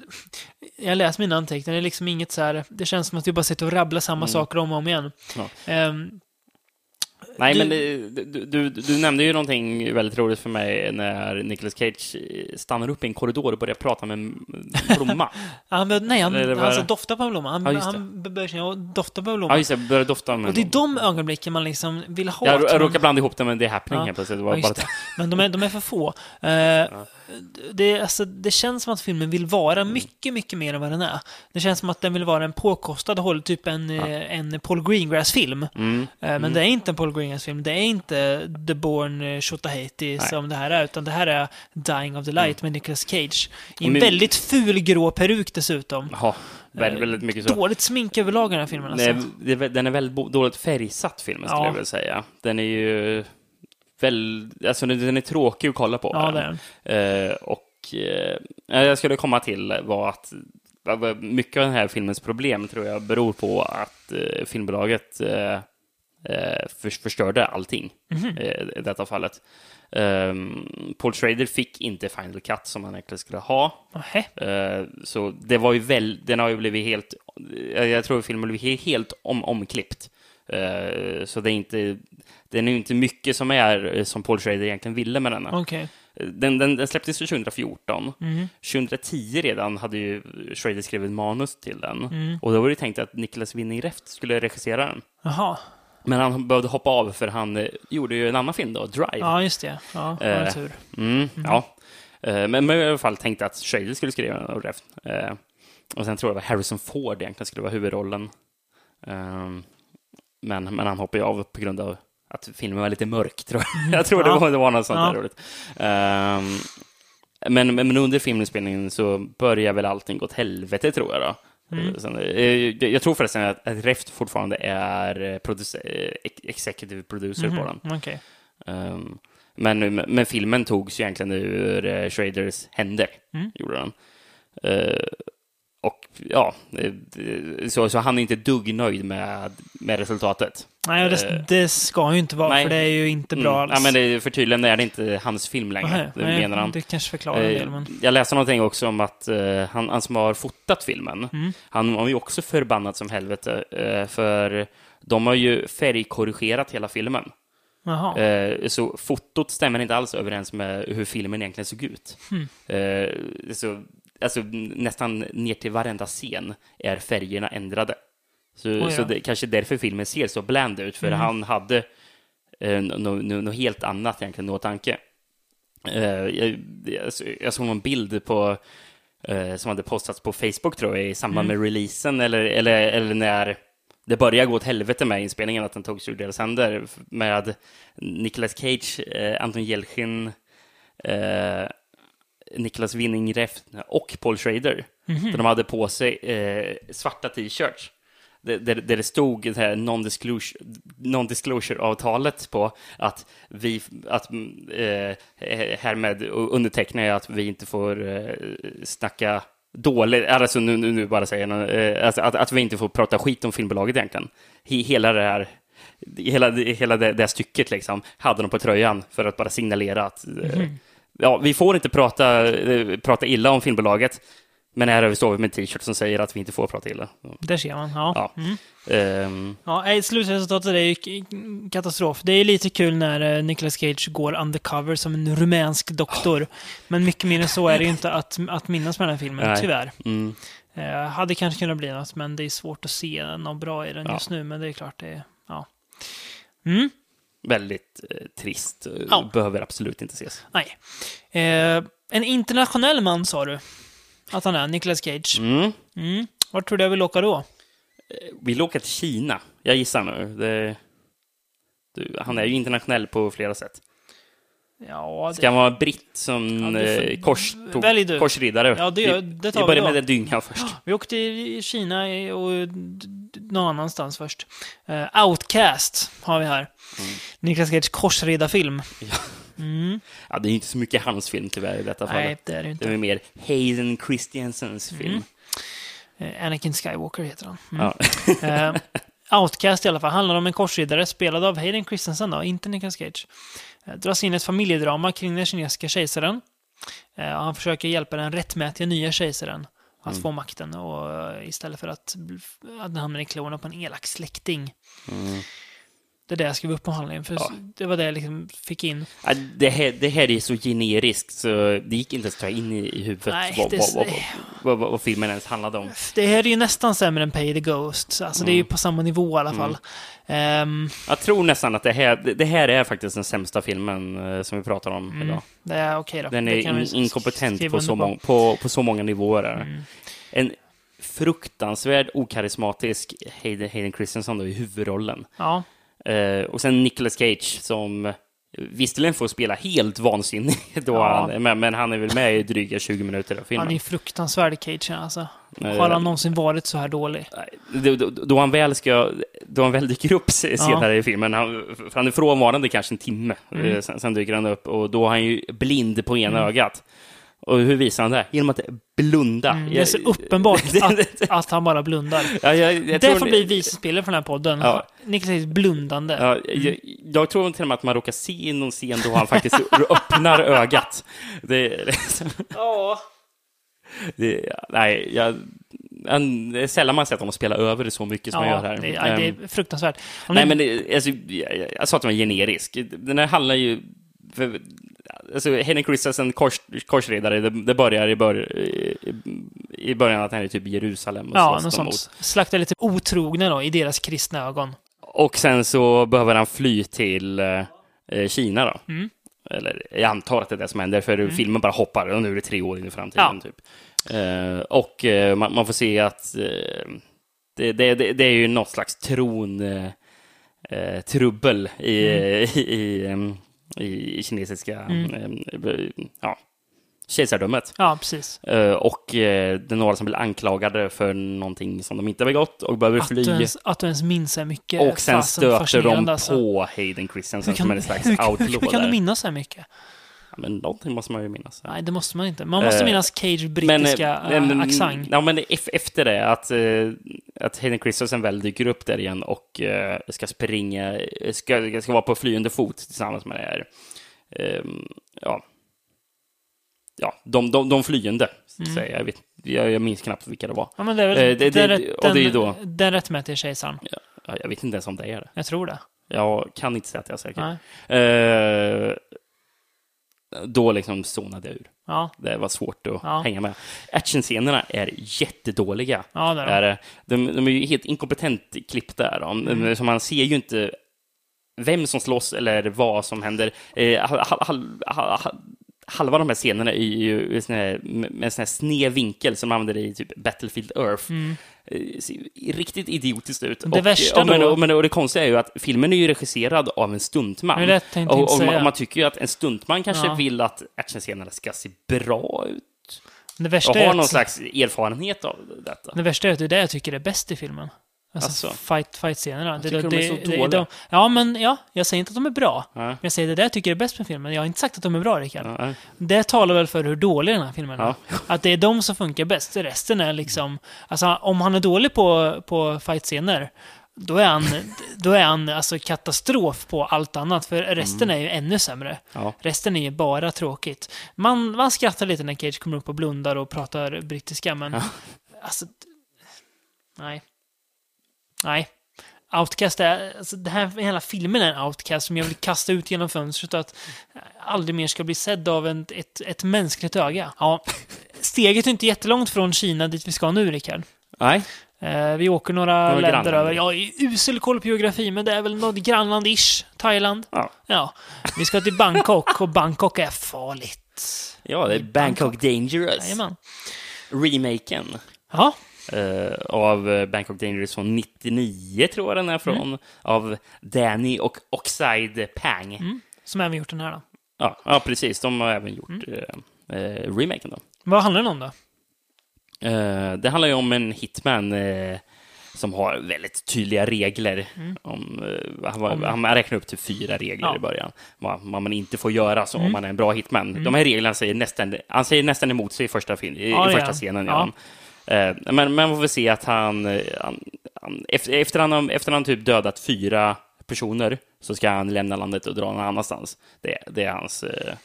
jag läser mina anteckningar. Det är liksom inget så här... Det känns som att vi bara sitter och rabblar samma saker om och om igen. Ja. Nej, Du- men det, du, du, du nämnde ju någonting väldigt roligt för mig när Nicolas Cage stannar upp i en korridor och börjar prata med en blomma. han, bör- nej, han, alltså, doftar på en blomma. Han, Ja, han börjar dofta på en blomma. ja, just det, börjar dofta med och det är de ögonblicken man liksom vill ha. Jag, jag råkar blanda ihop det med The Happening Ja. helt plötsligt. Ja, bara. Men de är, de är för få. Eh, det, alltså, det känns som att filmen vill vara mycket, mycket mer än vad den är. Det känns som att den vill vara en påkostad håll, typ en, eh, en Paul Greengrass-film. Mm. Eh, Men det är inte en Paul Greengrass-film. Det är inte The Born eh, Shotaheti som det här är, utan det här är Dying of the Light med Nicolas Cage. I en Men- väldigt ful grå peruk dessutom. Ja, väldigt, väldigt mycket så. Dåligt smink överlag i den här filmen alltså. Det den är väldigt dåligt färgsatt, filmen, skulle Ja. jag vilja säga. Den är ju väl... Alltså, den är tråkig att kolla på. Ja, den. Eh, och eh, jag skulle komma till var att mycket av den här filmens problem tror jag beror på att eh, filmbolaget eh, eh, förstörde allting Mhm. eh, i detta fallet. Um, Paul Schrader fick inte Final Cut som han egentligen skulle ha. Eh, så det var ju väl, den har ju blivit helt, jag tror filmen he- helt om, omklippt. Eh, så det är inte, den är ju inte mycket som är eh, som Paul Schrader egentligen ville med denna. Okej. Den, den, den släpptes ju 2014. Mhm. 2010 redan hade ju Schrader skrivit manus till den. Mm. Och då var det tänkt att Niklas Winning Refn skulle regissera den. Jaha. Men han behövde hoppa av för han eh, gjorde ju en annan film då, Drive. Ja, just det. Ja, det var Eh, tur. Mm, Ja. Eh, Men, men i alla fall tänkte att Schrader skulle skriva den och Och sen tror jag det var Harrison Ford egentligen skulle vara huvudrollen. Ehm, Men, men han hoppade ju av på grund av att filmen var lite mörk, tror jag. Jag tror det Ja. var, det var något sånt Ja. där roligt. Ehm, men, men men under filminspelningen så börjar väl allting gå åt helvete, tror jag. Då. Mm. Sen, eh, jag, tror förresten att, att Refn fortfarande är eh, produce- eh, ex- executive producer på den. Mhm, Okej. Um, men, men filmen togs ju egentligen ur Schraders händer, Mm. gjorde den. Uh, och ja, så, så han är inte dugg nöjd med, med resultatet. Nej, det, Eh, det ska ju inte vara, nej. för det är ju inte bra Mm, alls. Ja, men det, för tydligen är det inte hans film längre, Nähä, det nej, menar han. Det kanske förklarar en del, Eh, men... Jag läste någonting också om att eh, han, han som har fotat filmen, Mm. han var ju också förbannad som helvete, eh, för de har ju färgkorrigerat hela filmen. Jaha. Eh, så fotot stämmer inte alls överens med hur filmen egentligen såg ut. Eh, så, alltså, nästan ner till varenda scen är färgerna ändrade. Så, Oj, ja. så det kanske därför filmen ser så bland ut, för Mm. han hade eh, något no, no helt annat egentligen i tanke. Eh, jag, jag, såg någon bild på eh, som hade postats på Facebook tror jag i samband Mm. med releasen eller, eller, eller när det började gå åt helvete med inspelningen, att den togs ur deras händer med Nicolas Cage, eh, Anton Jelchin, eh, Niklas Winning Refn och Paul Schrader. Mhm. För de hade på sig eh, svarta t-shirts där, där där det stod det här non-disclosure, non-disclosure-avtalet på att vi, att mm, eh, härmed undertecknar jag att vi inte får eh, snacka dåligt, alltså nu, nu, nu bara säger jag, eh, alltså, att, att vi inte får prata skit om filmbolaget egentligen. He, hela det här Hela, hela det, det här stycket liksom, hade de på tröjan för att bara signalera att eh, ja, vi får inte prata, eh, prata illa om filmbolaget, men här står vi med en t-shirt som säger att vi inte får prata illa. Där ser man. Ja. Ja. Mm. Ehm, Ja, slutresultatet är ju katastrof. Det är lite kul när eh, Nicolas Cage går undercover som en rumänsk doktor. Men mycket mer än så är det ju inte att, att minnas med den här filmen, Nej. tyvärr. mm, Eh, hade kanske kunnat bli något, men det är svårt att se något bra i den Ja. just nu. Men det är klart, det är... Ja. Mm, väldigt eh, trist. eh, Ja. Behöver absolut inte ses. nej. Eh, en internationell man, sa du. Att han är, Nicolas Cage. Mm. Mm. Vart tror du jag vill åka då? Vill du åka till Kina? Jag gissar nu. Det, du, han är ju internationell på flera sätt. Ja, det... Ska han vara britt som Ja, eh, kors, tog, du. korsriddare? Ja, det det tar vi börjar med den dyngan först. Vi åkte till Kina i- och någon annanstans först. Eh, Outcast har vi här. Mm. Niklas Cage korsriddarfilm. Mm. Ja, det är inte så mycket hans film tyvärr i detta Nej, fallet. det är det ju Det inte. är mer Hayden Christiansens film. Eh, Anakin Skywalker heter han. Mm. Ja. Eh, Outcast i alla fall handlar om en korsriddare spelad av Hayden Christensen, då, inte Nicolas Cage. Eh, dras in ett familjedrama kring den kinesiska kejsaren. Eh, han försöker hjälpa den rättmätiga nya kejsaren att Mm. få makten och eh, istället för att, att han hamnar i klorna på en elak släkting. Mm. Det är det jag skrev upp på handlingen, för Ja. det var det jag liksom fick in. Ja, Det här, det här är så generiskt så det gick inte att ta in i, huvudet Nej, vad, det- vad, vad, vad, vad, filmen ens handlade om. Det här är ju nästan sämre än Pay the Ghost, alltså det är ju Mm. på samma nivå i alla fall. Ehm, Jag tror nästan att det här, det- här är faktiskt den sämsta filmen eh, som vi pratar om idag. det är okej då. Den är vi in, inkompetent på så, mång, på, på så många nivåer. Mm. En fruktansvärd okarismatisk Hayden, Hayden Christensen då i huvudrollen. Ja, och sen Nicolas Cage som visserligen får spela helt vansinnig då Ja. han, men, men han är väl med i dryga 20 minuter av filmen. han är fruktansvärd i Cage alltså. Har han någonsin varit så här dålig? Då, då, då han väl ska, då han väl dyker upp se- senare i filmen, han, för han är frånvarande kanske en timme, Mm. eh, sen, sen dyker han upp och då är han ju blind på ena ögat. Och hur visar han det? Genom att blunda. Mm, det är så uppenbart att, att han bara blundar. Ja, jag, jag Det tror- får bli visspelare för den här podden. Ja. Niklas Cage blundande. Ja, jag, jag tror till och med att man råkar se i någon scen då han faktiskt öppnar ögat. Det, Ja. det, nej, jag, han- det är sällan man sett honom spela över det så mycket som han gör här. det, ja, det Ehm, är fruktansvärt. Han Nej, är- men det, alltså, jag, jag, jag sa att den var generisk. Den här handlar ju... För, alltså, Henrik Christensen, kors, korsredare, det, det börjar i, bör, i, i början att han är typ i Jerusalem och Ja, slåss något dem sånt. mot. Slaktar lite otrogna då, i deras kristna ögon. Och sen så behöver han fly till eh, Kina då. Mm. Eller jag antar att det är det som händer, för filmen bara hoppar och nu är det tre år in i framtiden. Ja. Typ. Eh, och eh, man, man får se att eh, det, det, det, är ju något slags tron... Eh, eh, trubbel i, Mm. i, i, i, i kinesiska Mm. em, ja, kejsardömet. Ja, precis. Eh, och eh, det är några som blir anklagade för någonting som de inte har begått och behöver Att fly. du, ens, att du ens minns så mycket. Och sen stöter de alltså. på Hayden Christensen Hur som kan, en slags hur, hur, outlaw hur kan du minnas så här mycket? Men någonting måste man ju minnas. Nej, det måste man inte. Man måste Eh, minnas Cage brittiska eh, men, äh, accent. Ja, men ef- efter det, att, eh, att Hayden Christensen väl dyker upp där igen och eh, ska springa, ska, ska vara på flyende fot tillsammans med det här. ehm, ja, ja, de, de, de flyende, Mm. säger jag. Jag, vet, jag. Jag minns knappt vilka det var. Ja, men det är väl det- det- det- och det är ju den, då- den rättmätiga kejsaren. Ja, Jag vet inte ens om det är det. Jag tror det. Jag kan inte säga att jag är säker. Nej. Då liksom zonade jag ur. Ja, Det var svårt att Ja. hänga med. Actionscenerna är jättedåliga. ja det är det. De, de är ju helt inkompetent klippta. De, Mm. så man ser ju inte vem som slåss eller vad som händer. Eh, hal, hal, hal, halva de här scenerna är ju här, med en sån här sned vinkel som man använder i typ Battlefield Earth. Eh, ser riktigt idiotiskt ut. Mm. Det och, värsta och, då- och, men, och det konstiga är ju att filmen är ju regisserad av en stuntman. Är det och, och man, man tycker ju att en stuntman kanske Ja. vill att actionscenerna ska se bra ut. Det Och värsta, är har någon slags erfarenhet av detta. det värsta är att det är det jag tycker är bäst i filmen. Alltså, Alltså? fight, fight-scenerna. tycker de är så det, dåliga. de, Ja, men ja, jag säger inte att de är bra. Ja. Men jag säger det där jag tycker är bäst med filmen. Jag har inte sagt att de är bra, Rickard. Ja, Det talar väl för hur dålig den här filmen är. Ja. Att det är de som funkar bäst. Resten är liksom... Alltså, om han är dålig på, på fight-scener, då är han, då är han alltså katastrof på allt annat. För resten är ju ännu sämre. Ja. Resten är ju bara tråkigt. Man, man skrattar lite när Cage kommer upp och blundar och pratar brittiska, men... Alltså... Nej. Nej. Outcast är, alltså det här, hela filmen är en outcast som jag vill kasta ut genom fönstret och att aldrig mer ska bli sedd av en, ett, ett mänskligt öga. Ja, steget är inte jättelångt från Kina dit vi ska nu, Rickard. Nej, Eh, vi åker några, Några länder över. Jag är usel koll på geografi, men det är väl något grannland-ish. Thailand. Ja. Ja. Vi ska till Bangkok och Bangkok är farligt. ja, det är I Bangkok Dangerous. Jajamän. Remaken Ja, eh, av eh, Bangkok Dangerous från 99, tror jag den är från. Mm. Av Danny och Oxide Pang. som även gjort den här då. Ja, ja, precis. De har även gjort Mm. eh, eh, remaken då. Vad handlar den om då? Eh, det handlar ju om en hitman eh, som har väldigt tydliga regler. Om, eh, han, var, Mm. Om- han räknar upp till fyra regler Ja. Mm. i början. Vad, vad man inte får göra så, om man är en bra hitman. De här reglerna säger nästan, han säger nästan emot sig i första, film, i, Ja, det första han. scenen. Ja. Eh, men man får väl se att han, eh, han, han efter, han efter han typ dödat fyra personer så ska han lämna landet och dra någon annanstans. Det, det är hans... Eh,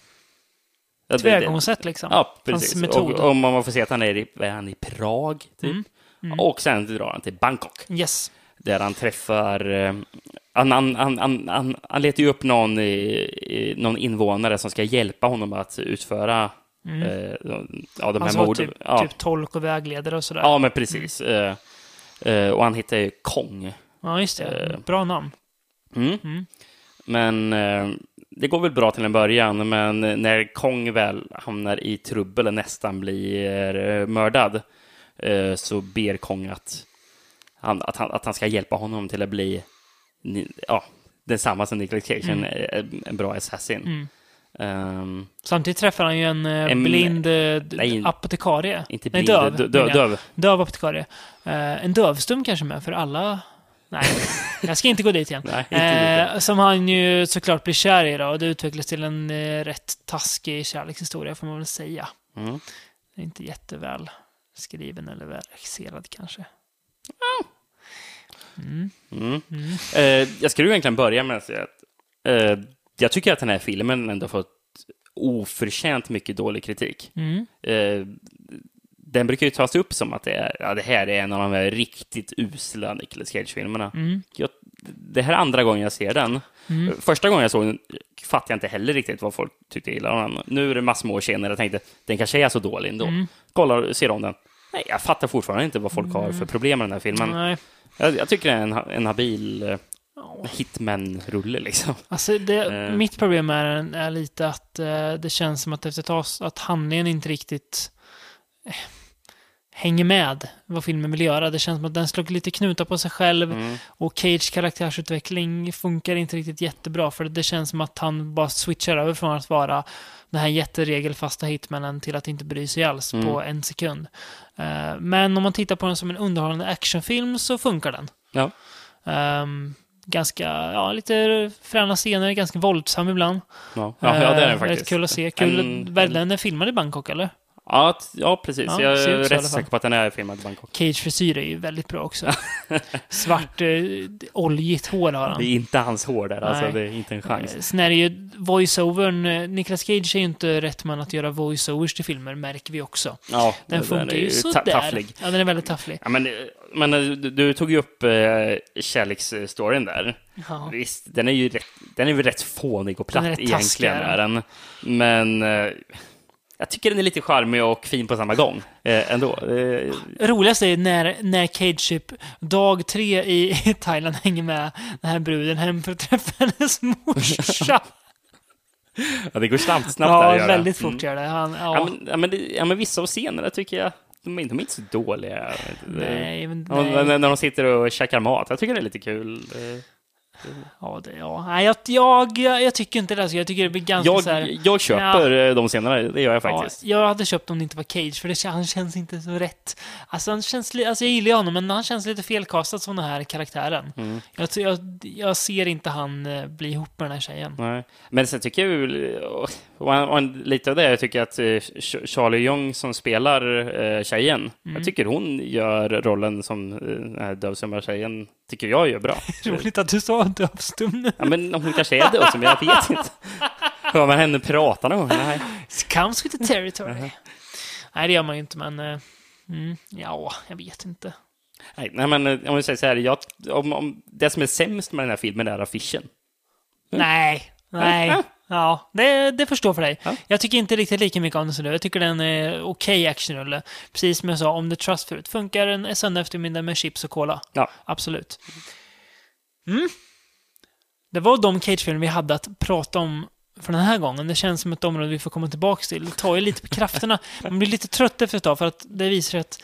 Tillvägagångssätt liksom. Ja, Hans precis. metod. Och, och man får se att han är i, är han, i Prag, typ. Mm. Och sen drar han till Bangkok. Yes. Där han träffar... eh, Han, han, han, han, han, letar ju upp någon, någon invånare som ska hjälpa honom att utföra eh, ja, de här Alltså morden. typ, ja. typ tolk och vägledare och sådär. ja, men precis. Eh, eh, och han hittar ju Kong. Ja, just Eh. det. Bra namn. Mm. Men eh, det går väl bra till en början, men när Kong väl hamnar i trubbel och nästan blir eh, mördad eh, så ber Kong att han, att, han, att han ska hjälpa honom till att bli ja, densamma som Nicolas Cage, en, en bra assassin. Ehm, Samtidigt träffar han ju en, eh, En- blind eh, nej, apotekarie. inte Nej, blind, döv. dö- dö- menar jag. döv. Döv apotekarie. Eh, en dövstum kanske med, för alla... Nej, jag ska inte gå dit igen. Nej, eh, som han ju såklart blir kär i då, och det utvecklas till en eh, rätt taskig kärlekshistoria, får man väl säga. Mm. Det är inte jätteväl skriven eller väl regisserad kanske. Mm. Eh, jag skulle ju egentligen börja med att säga att jag tycker att den här filmen ändå fått oförtjänt mycket dålig kritik. Mm. Eh, den brukar ju tas upp som att det, är, ja, det här är en av de här riktigt usla Nicolas Cage-filmerna. Mm. Det här är andra gången jag ser den. Första gången jag såg den fattade jag inte heller riktigt vad folk tyckte illa om den. Nu är det massor med år senare jag tänkte den kanske är så dålig ändå. Mm. Kollar, ser om den. Nej, jag fattar fortfarande inte vad folk har för problem med den här filmen. Nej. Jag, jag tycker det är en, en habil eh, hitman-rulle liksom. Alltså det, Eh. mitt problem är, är lite att eh, det känns som att efter ett tag att handlingen inte riktigt eh, hänger med vad filmen vill göra. Det känns som att den slår lite knutar på sig själv Mm. och Cage karaktärsutveckling funkar inte riktigt jättebra för det känns som att han bara switchar över från att vara den här jätteregelfasta hitmannen till att inte bry sig alls Mm. på en sekund. Men om man tittar på den som en underhållande actionfilm så funkar den. Ja. Ehm, ganska, ja, lite fräna scener, ganska våldsam ibland. Ja, ja, det är den Eh, faktiskt. Rätt kul att se. Kul, En- en, den är filmad i Bangkok, eller? Ja, ja precis. Ja, jag är rätt säker på att den är filmad i Bangkok. Cage frisyr är ju väldigt bra också. Svart, eh, oljigt hår har Det är han. inte hans hår där, alltså. Nej. Det är inte en chans. Eh, Sen är det ju voiceovern. eh, Nicolas Cage är ju inte rätt man att göra voiceovers till filmer, märker vi också. Ja, Den funkar är ju sådär. tafflig. Ja, den är väldigt tafflig. Ja, men, men eh, du, du tog ju upp eh, kärleksstoryn där. Ja. Visst, den är ju rätt, den är väl rätt fånig och platt Den egentligen. är Är den. Men eh, jag tycker den är lite charmig och fin på samma gång. Eh, ändå. Eh, Roligast är när, när Cage typ dag tre i, i Thailand hänger med den här bruden hem för att träffa hennes morsa. ja, det går snabbt, snabbt där ja, att göra. väldigt fort Mm. gör det. Han, ja, Ja, men, ja, men, ja, men vissa av scenerna tycker jag, de är, de är inte så dåliga. Nej, men, nej. När, när de sitter och käkar mat. Jag tycker det är lite kul. Eh, Ja, det, ja. Nej, jag, jag, jag tycker inte det. Alltså, jag tycker det blir ganska Jag, så här... jag köper eh, de scenerna, det gör jag faktiskt. Ja, jag hade köpt om det inte var Cage, för det, han känns inte så rätt. Alltså, han känns, alltså jag gillar honom, men han känns lite felkastad som den här karaktären. Mm. Jag, jag, jag ser inte han eh, bli ihop med den här tjejen. Nej. Men sen tycker jag ju, och, en- och en- lite av det, jag tycker att eh, Ch- Charlie Young som spelar eh, tjejen, Mm. jag tycker hon gör rollen som eh, den här dövstumma tjejen, tycker jag gör bra. Roligt att du sa dövstum nu. Ja, men hon kanske är dövstum, jag vet inte. Hör man henne prata någon gång? Nej. Comes with the territory. Uh-huh. Nej, det gör man ju inte, men... Mm, ja, jag vet inte. Nej, nej, men eh, om vi säger så här, jag, om, om, det som är sämst med den här filmen är affischen. Nej, nej. Ja. Ja, det, det förstår för dig. Ja. Jag tycker inte riktigt lika mycket om den som du. Jag tycker den är okej actionrulle. Precis som jag sa om The Trust förut. Funkar en söndag eftermiddag med chips och cola. Ja. Absolut. Mm. Det var de Cage-filmer vi hade att prata om för den här gången. Det känns som ett område vi får komma tillbaka till. Det tar ju lite på krafterna. Man blir lite trött efter ett tag för att det visar sig att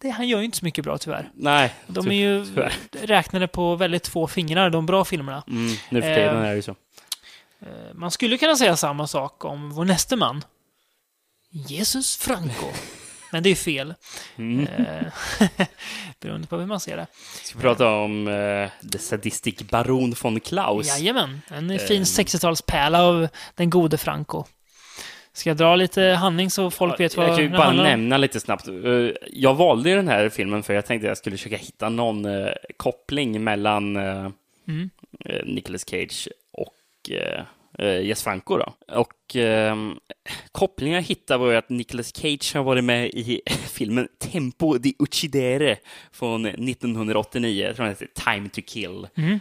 det, han gör ju inte så mycket bra tyvärr. Nej, De är ju tyvärr. räknade på väldigt få fingrar, de bra filmerna. Mm, nu för tiden Eh, är det ju så. Eh, Man skulle kunna säga samma sak om vår nästa man. Jesus Franco. Men det är fel. Mm. Eh, Beroende på hur man ser det. Ska vi prata om uh, The Sadistic Baron von Klaus? Jajamän, en Eh. fin 60-talspärla av den gode Franco. Ska jag dra lite handling så folk vet vad Jag kan ju det bara handlar om? nämna lite snabbt. Jag valde ju den här filmen för jag tänkte att jag skulle försöka hitta någon koppling mellan Mm. Nicolas Cage och eh, eh, Jess Franco. Då. Och eh, kopplingen jag hittade var ju att Nicolas Cage har varit med i filmen Tempo di Uccidere från 1989. Jag tror den heter Time to Kill. Mm.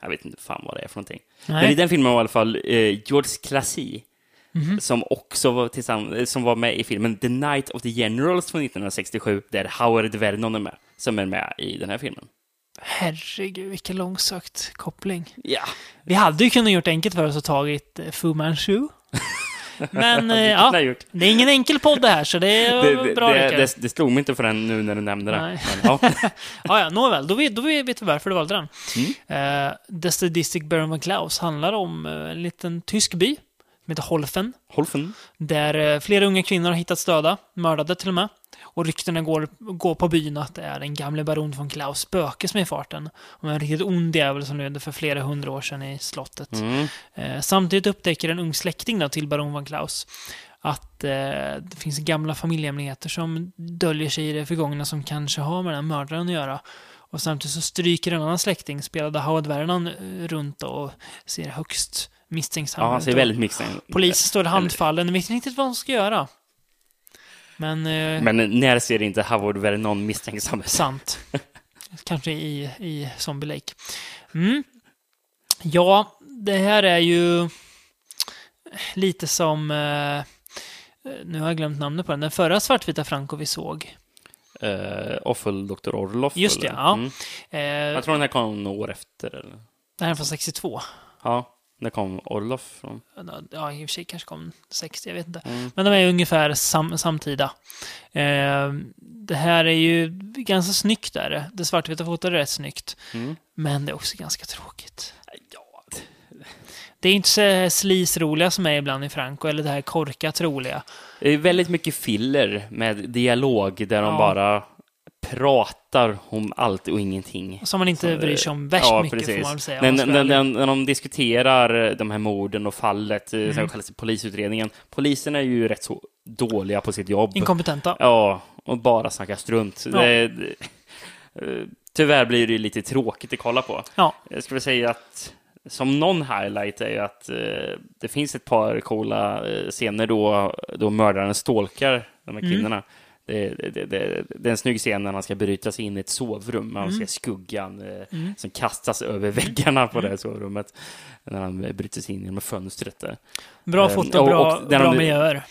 Jag vet inte fan vad det är för någonting. Nej. Men i den filmen var i alla fall eh, George Classy Mhm. som också var, tillsammans, som var med i filmen The Night of the Generals från 1967, där Howard Vernon är med, som är med i den här filmen. Herregud, vilken långsökt koppling. Ja, Vi hade ju kunnat gjort enkelt för oss och tagit eh, Fu Manchu. Men eh, det ja, gjort. det är ingen enkel podd det här, så det är Det, bra det, det, det slog mig inte förrän nu när du nämnde det. Nej. Men, ja. Ja, ja, nåväl, då vet, då vet vi varför du valde den. Mm. Uh, The Sadistic Baron von Klaus handlar om eh, en liten tysk by som heter Holfen, Holfen. där eh, flera unga kvinnor har hittats döda, mördade till och med. Och ryktena går, går på byn att det är den gamle baron von Klaus spöke som är i farten. Och en riktigt ond jävel som levde för flera hundra år sedan i slottet. Mm. Eh, samtidigt upptäcker en ung släkting då, till baron von Klaus att eh, det finns gamla familjehemligheter som döljer sig i det förgångna som kanske har med den här mördaren att göra. Och samtidigt så stryker en annan släkting, spelad av Howard Vernon, eh, runt och ser högst misstänksam Ja, han ut. ser Och väldigt misstänkt Polisen står handfallen, vet inte riktigt vad de ska göra. Men, eh, Men när ser inte Howard Vernon misstänksam ut? sant. Kanske i, i Zombie Lake. Mm. Ja, det här är ju lite som... Eh, nu har jag glömt namnet på den. Den förra svartvita Franco vi såg. Uh, Awful Dr. Orloff? Just det, eller? ja. Mm. Eh, Jag tror den här kom några år efter. Eller? den här är från 62. Ja, när kom Orloff från? Ja, i och för sig kanske kom 60, jag vet inte. Mm. Men de är ungefär sam samtida. Eh, det här är ju ganska snyggt där. Det svartvita fotot är rätt snyggt. Mm. Men det är också ganska tråkigt. Ja, Det är inte så här sleaze-roliga som är ibland i Franco, eller det här korkat roliga. Det är väldigt mycket filler med dialog där de Ja. bara pratar om allt och ingenting. Som man inte Så, bryr sig om värst ja, mycket, precis. får man väl säga. När, när, när, när de diskuterar de här morden och fallet, mm. som kallas polisutredningen. Polisen är ju rätt så dåliga på sitt jobb. Inkompetenta. Ja, och bara snackar strunt. Ja. Det, det, eh, tyvärr blir det lite tråkigt att kolla på. Ja. Jag skulle säga att som någon highlight är ju att eh, det finns ett par coola eh, scener då, då mördaren stalkar de här Mm. kvinnorna. Det, det, det, det, det är en snygg scen när han ska bryta sig in i ett sovrum. Man Mm. ser skuggan eh, som kastas över väggarna på det här sovrummet. När han bryter sig in genom fönstret där. Bra Eh, foto, och- bra, och bra de- miljöer.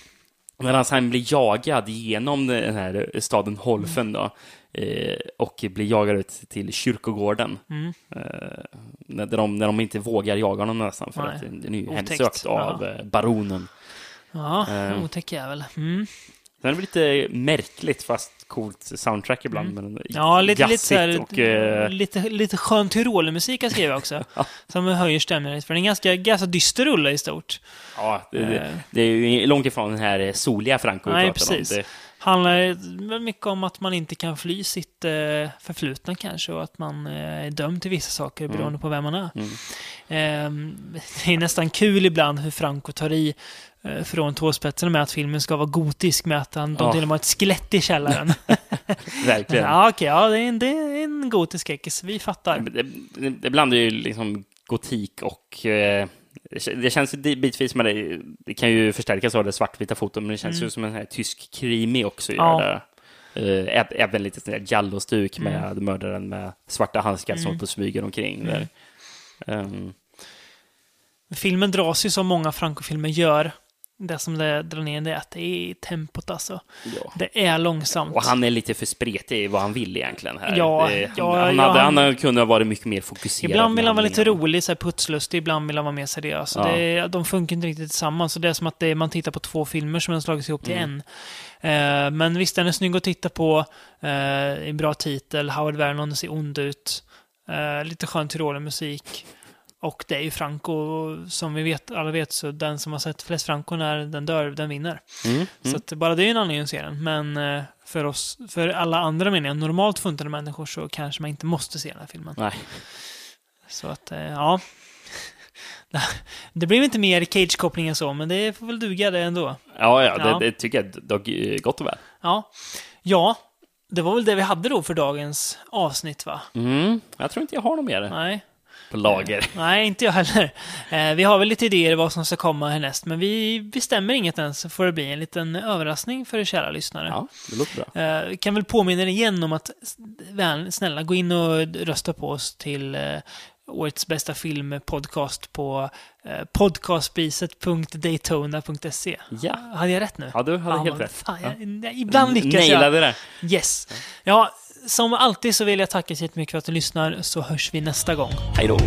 När han sen blir jagad genom den här staden Holfen då, eh, och blir jagad ut till kyrkogården. Mm. Eh, när, de, när de inte vågar jaga honom nästan, för Nej. att den är ju hemsökt av eh, baronen. Ja, Eh. otäck jävel. Mm. Sen är lite märkligt, fast coolt soundtrack ibland. Men Mm. Ja, lite, lite, så här, och, eh, lite, lite skön Tyrolermusik har jag skrivit också. som höjer stämningen. För det är en ganska, ganska dyster rulle i stort. ja, det, det, eh. det är ju långt ifrån den här soliga Franco Nej, precis. om. Det, handlar mycket om att man inte kan fly sitt eh, förflutna kanske och att man är dömd till vissa saker Mm. beroende på vem man är. Ehm, det är nästan kul ibland hur Franco tar i från tåspetsen med att filmen ska vara gotisk med att han, de Ja. till och med har ett skelett i källaren. verkligen. ja, okej, ja, det är, en, det är en gotisk skräckis, vi fattar. Det, det, blandar ju liksom gotik och... Eh, det känns bitvis, men det, det kan ju förstärkas av det svartvita fotot, men det känns ju som en här tysk krimi också Mm. Ja. gör det. Eh, ä- även lite sån där giallostuk Mm. med mördaren med svarta handskar som på smyger omkring där. Mm. Um, Filmen dras ju som många Franco-filmer gör. Det som det drar ner det är att det är tempot alltså. ja. Det är långsamt. Och han är lite för spretig i vad han vill egentligen här. Ja, det, ja, han, han, ja, hade, han- han kunnat ha varit mycket mer fokuserad. Ibland vill han vara lite rolig, så här putslustig, ibland vill han vara mer seriös. Ja. Det de funkar inte riktigt tillsammans. Så det är som att det man tittar på två filmer som har slagits ihop till Mm. en. Eh, men visst, den är snygg att titta på. Eh, en bra titel. Howard Vernon ser ond ut. Eh, lite skön Tyrolermusik. Och det är ju Franco, som vi vet, alla vet, så den som har sett flest Franco när den dör, den vinner. Mm, Så mm. att bara det är en anledning att se den. Men eh, för oss, för alla andra menar jag, normalt funtade människor så kanske man inte måste se den här filmen. Nej. Så att, eh, ja. Det blev inte mer Cage-koppling än så, men det får väl duga det ändå. Ja, ja, Ja. Det, det tycker jag dock är gott och väl. Ja. Ja, det var väl det vi hade då för dagens avsnitt, va? Mm, jag tror inte jag har något mer Nej. På lager. Nej, inte jag heller. Eh, vi har väl lite idéer vad som ska komma härnäst, men vi bestämmer inget än, så får det bli en liten överraskning för er kära lyssnare. Ja, det låter bra. Eh, kan väl påminna er igen om att snälla gå in och rösta på oss till eh, årets bästa filmpodcast på eh, podcastpriset.daytona.se. Ja. Hade jag rätt nu? Ja, du hade helt men rätt. Fan, Ja. jag, nej, ibland lyckas Nailade jag. det. Yes. Ja, som alltid så vill jag tacka så jättemycket för att du lyssnar, så hörs vi nästa gång. Hej då.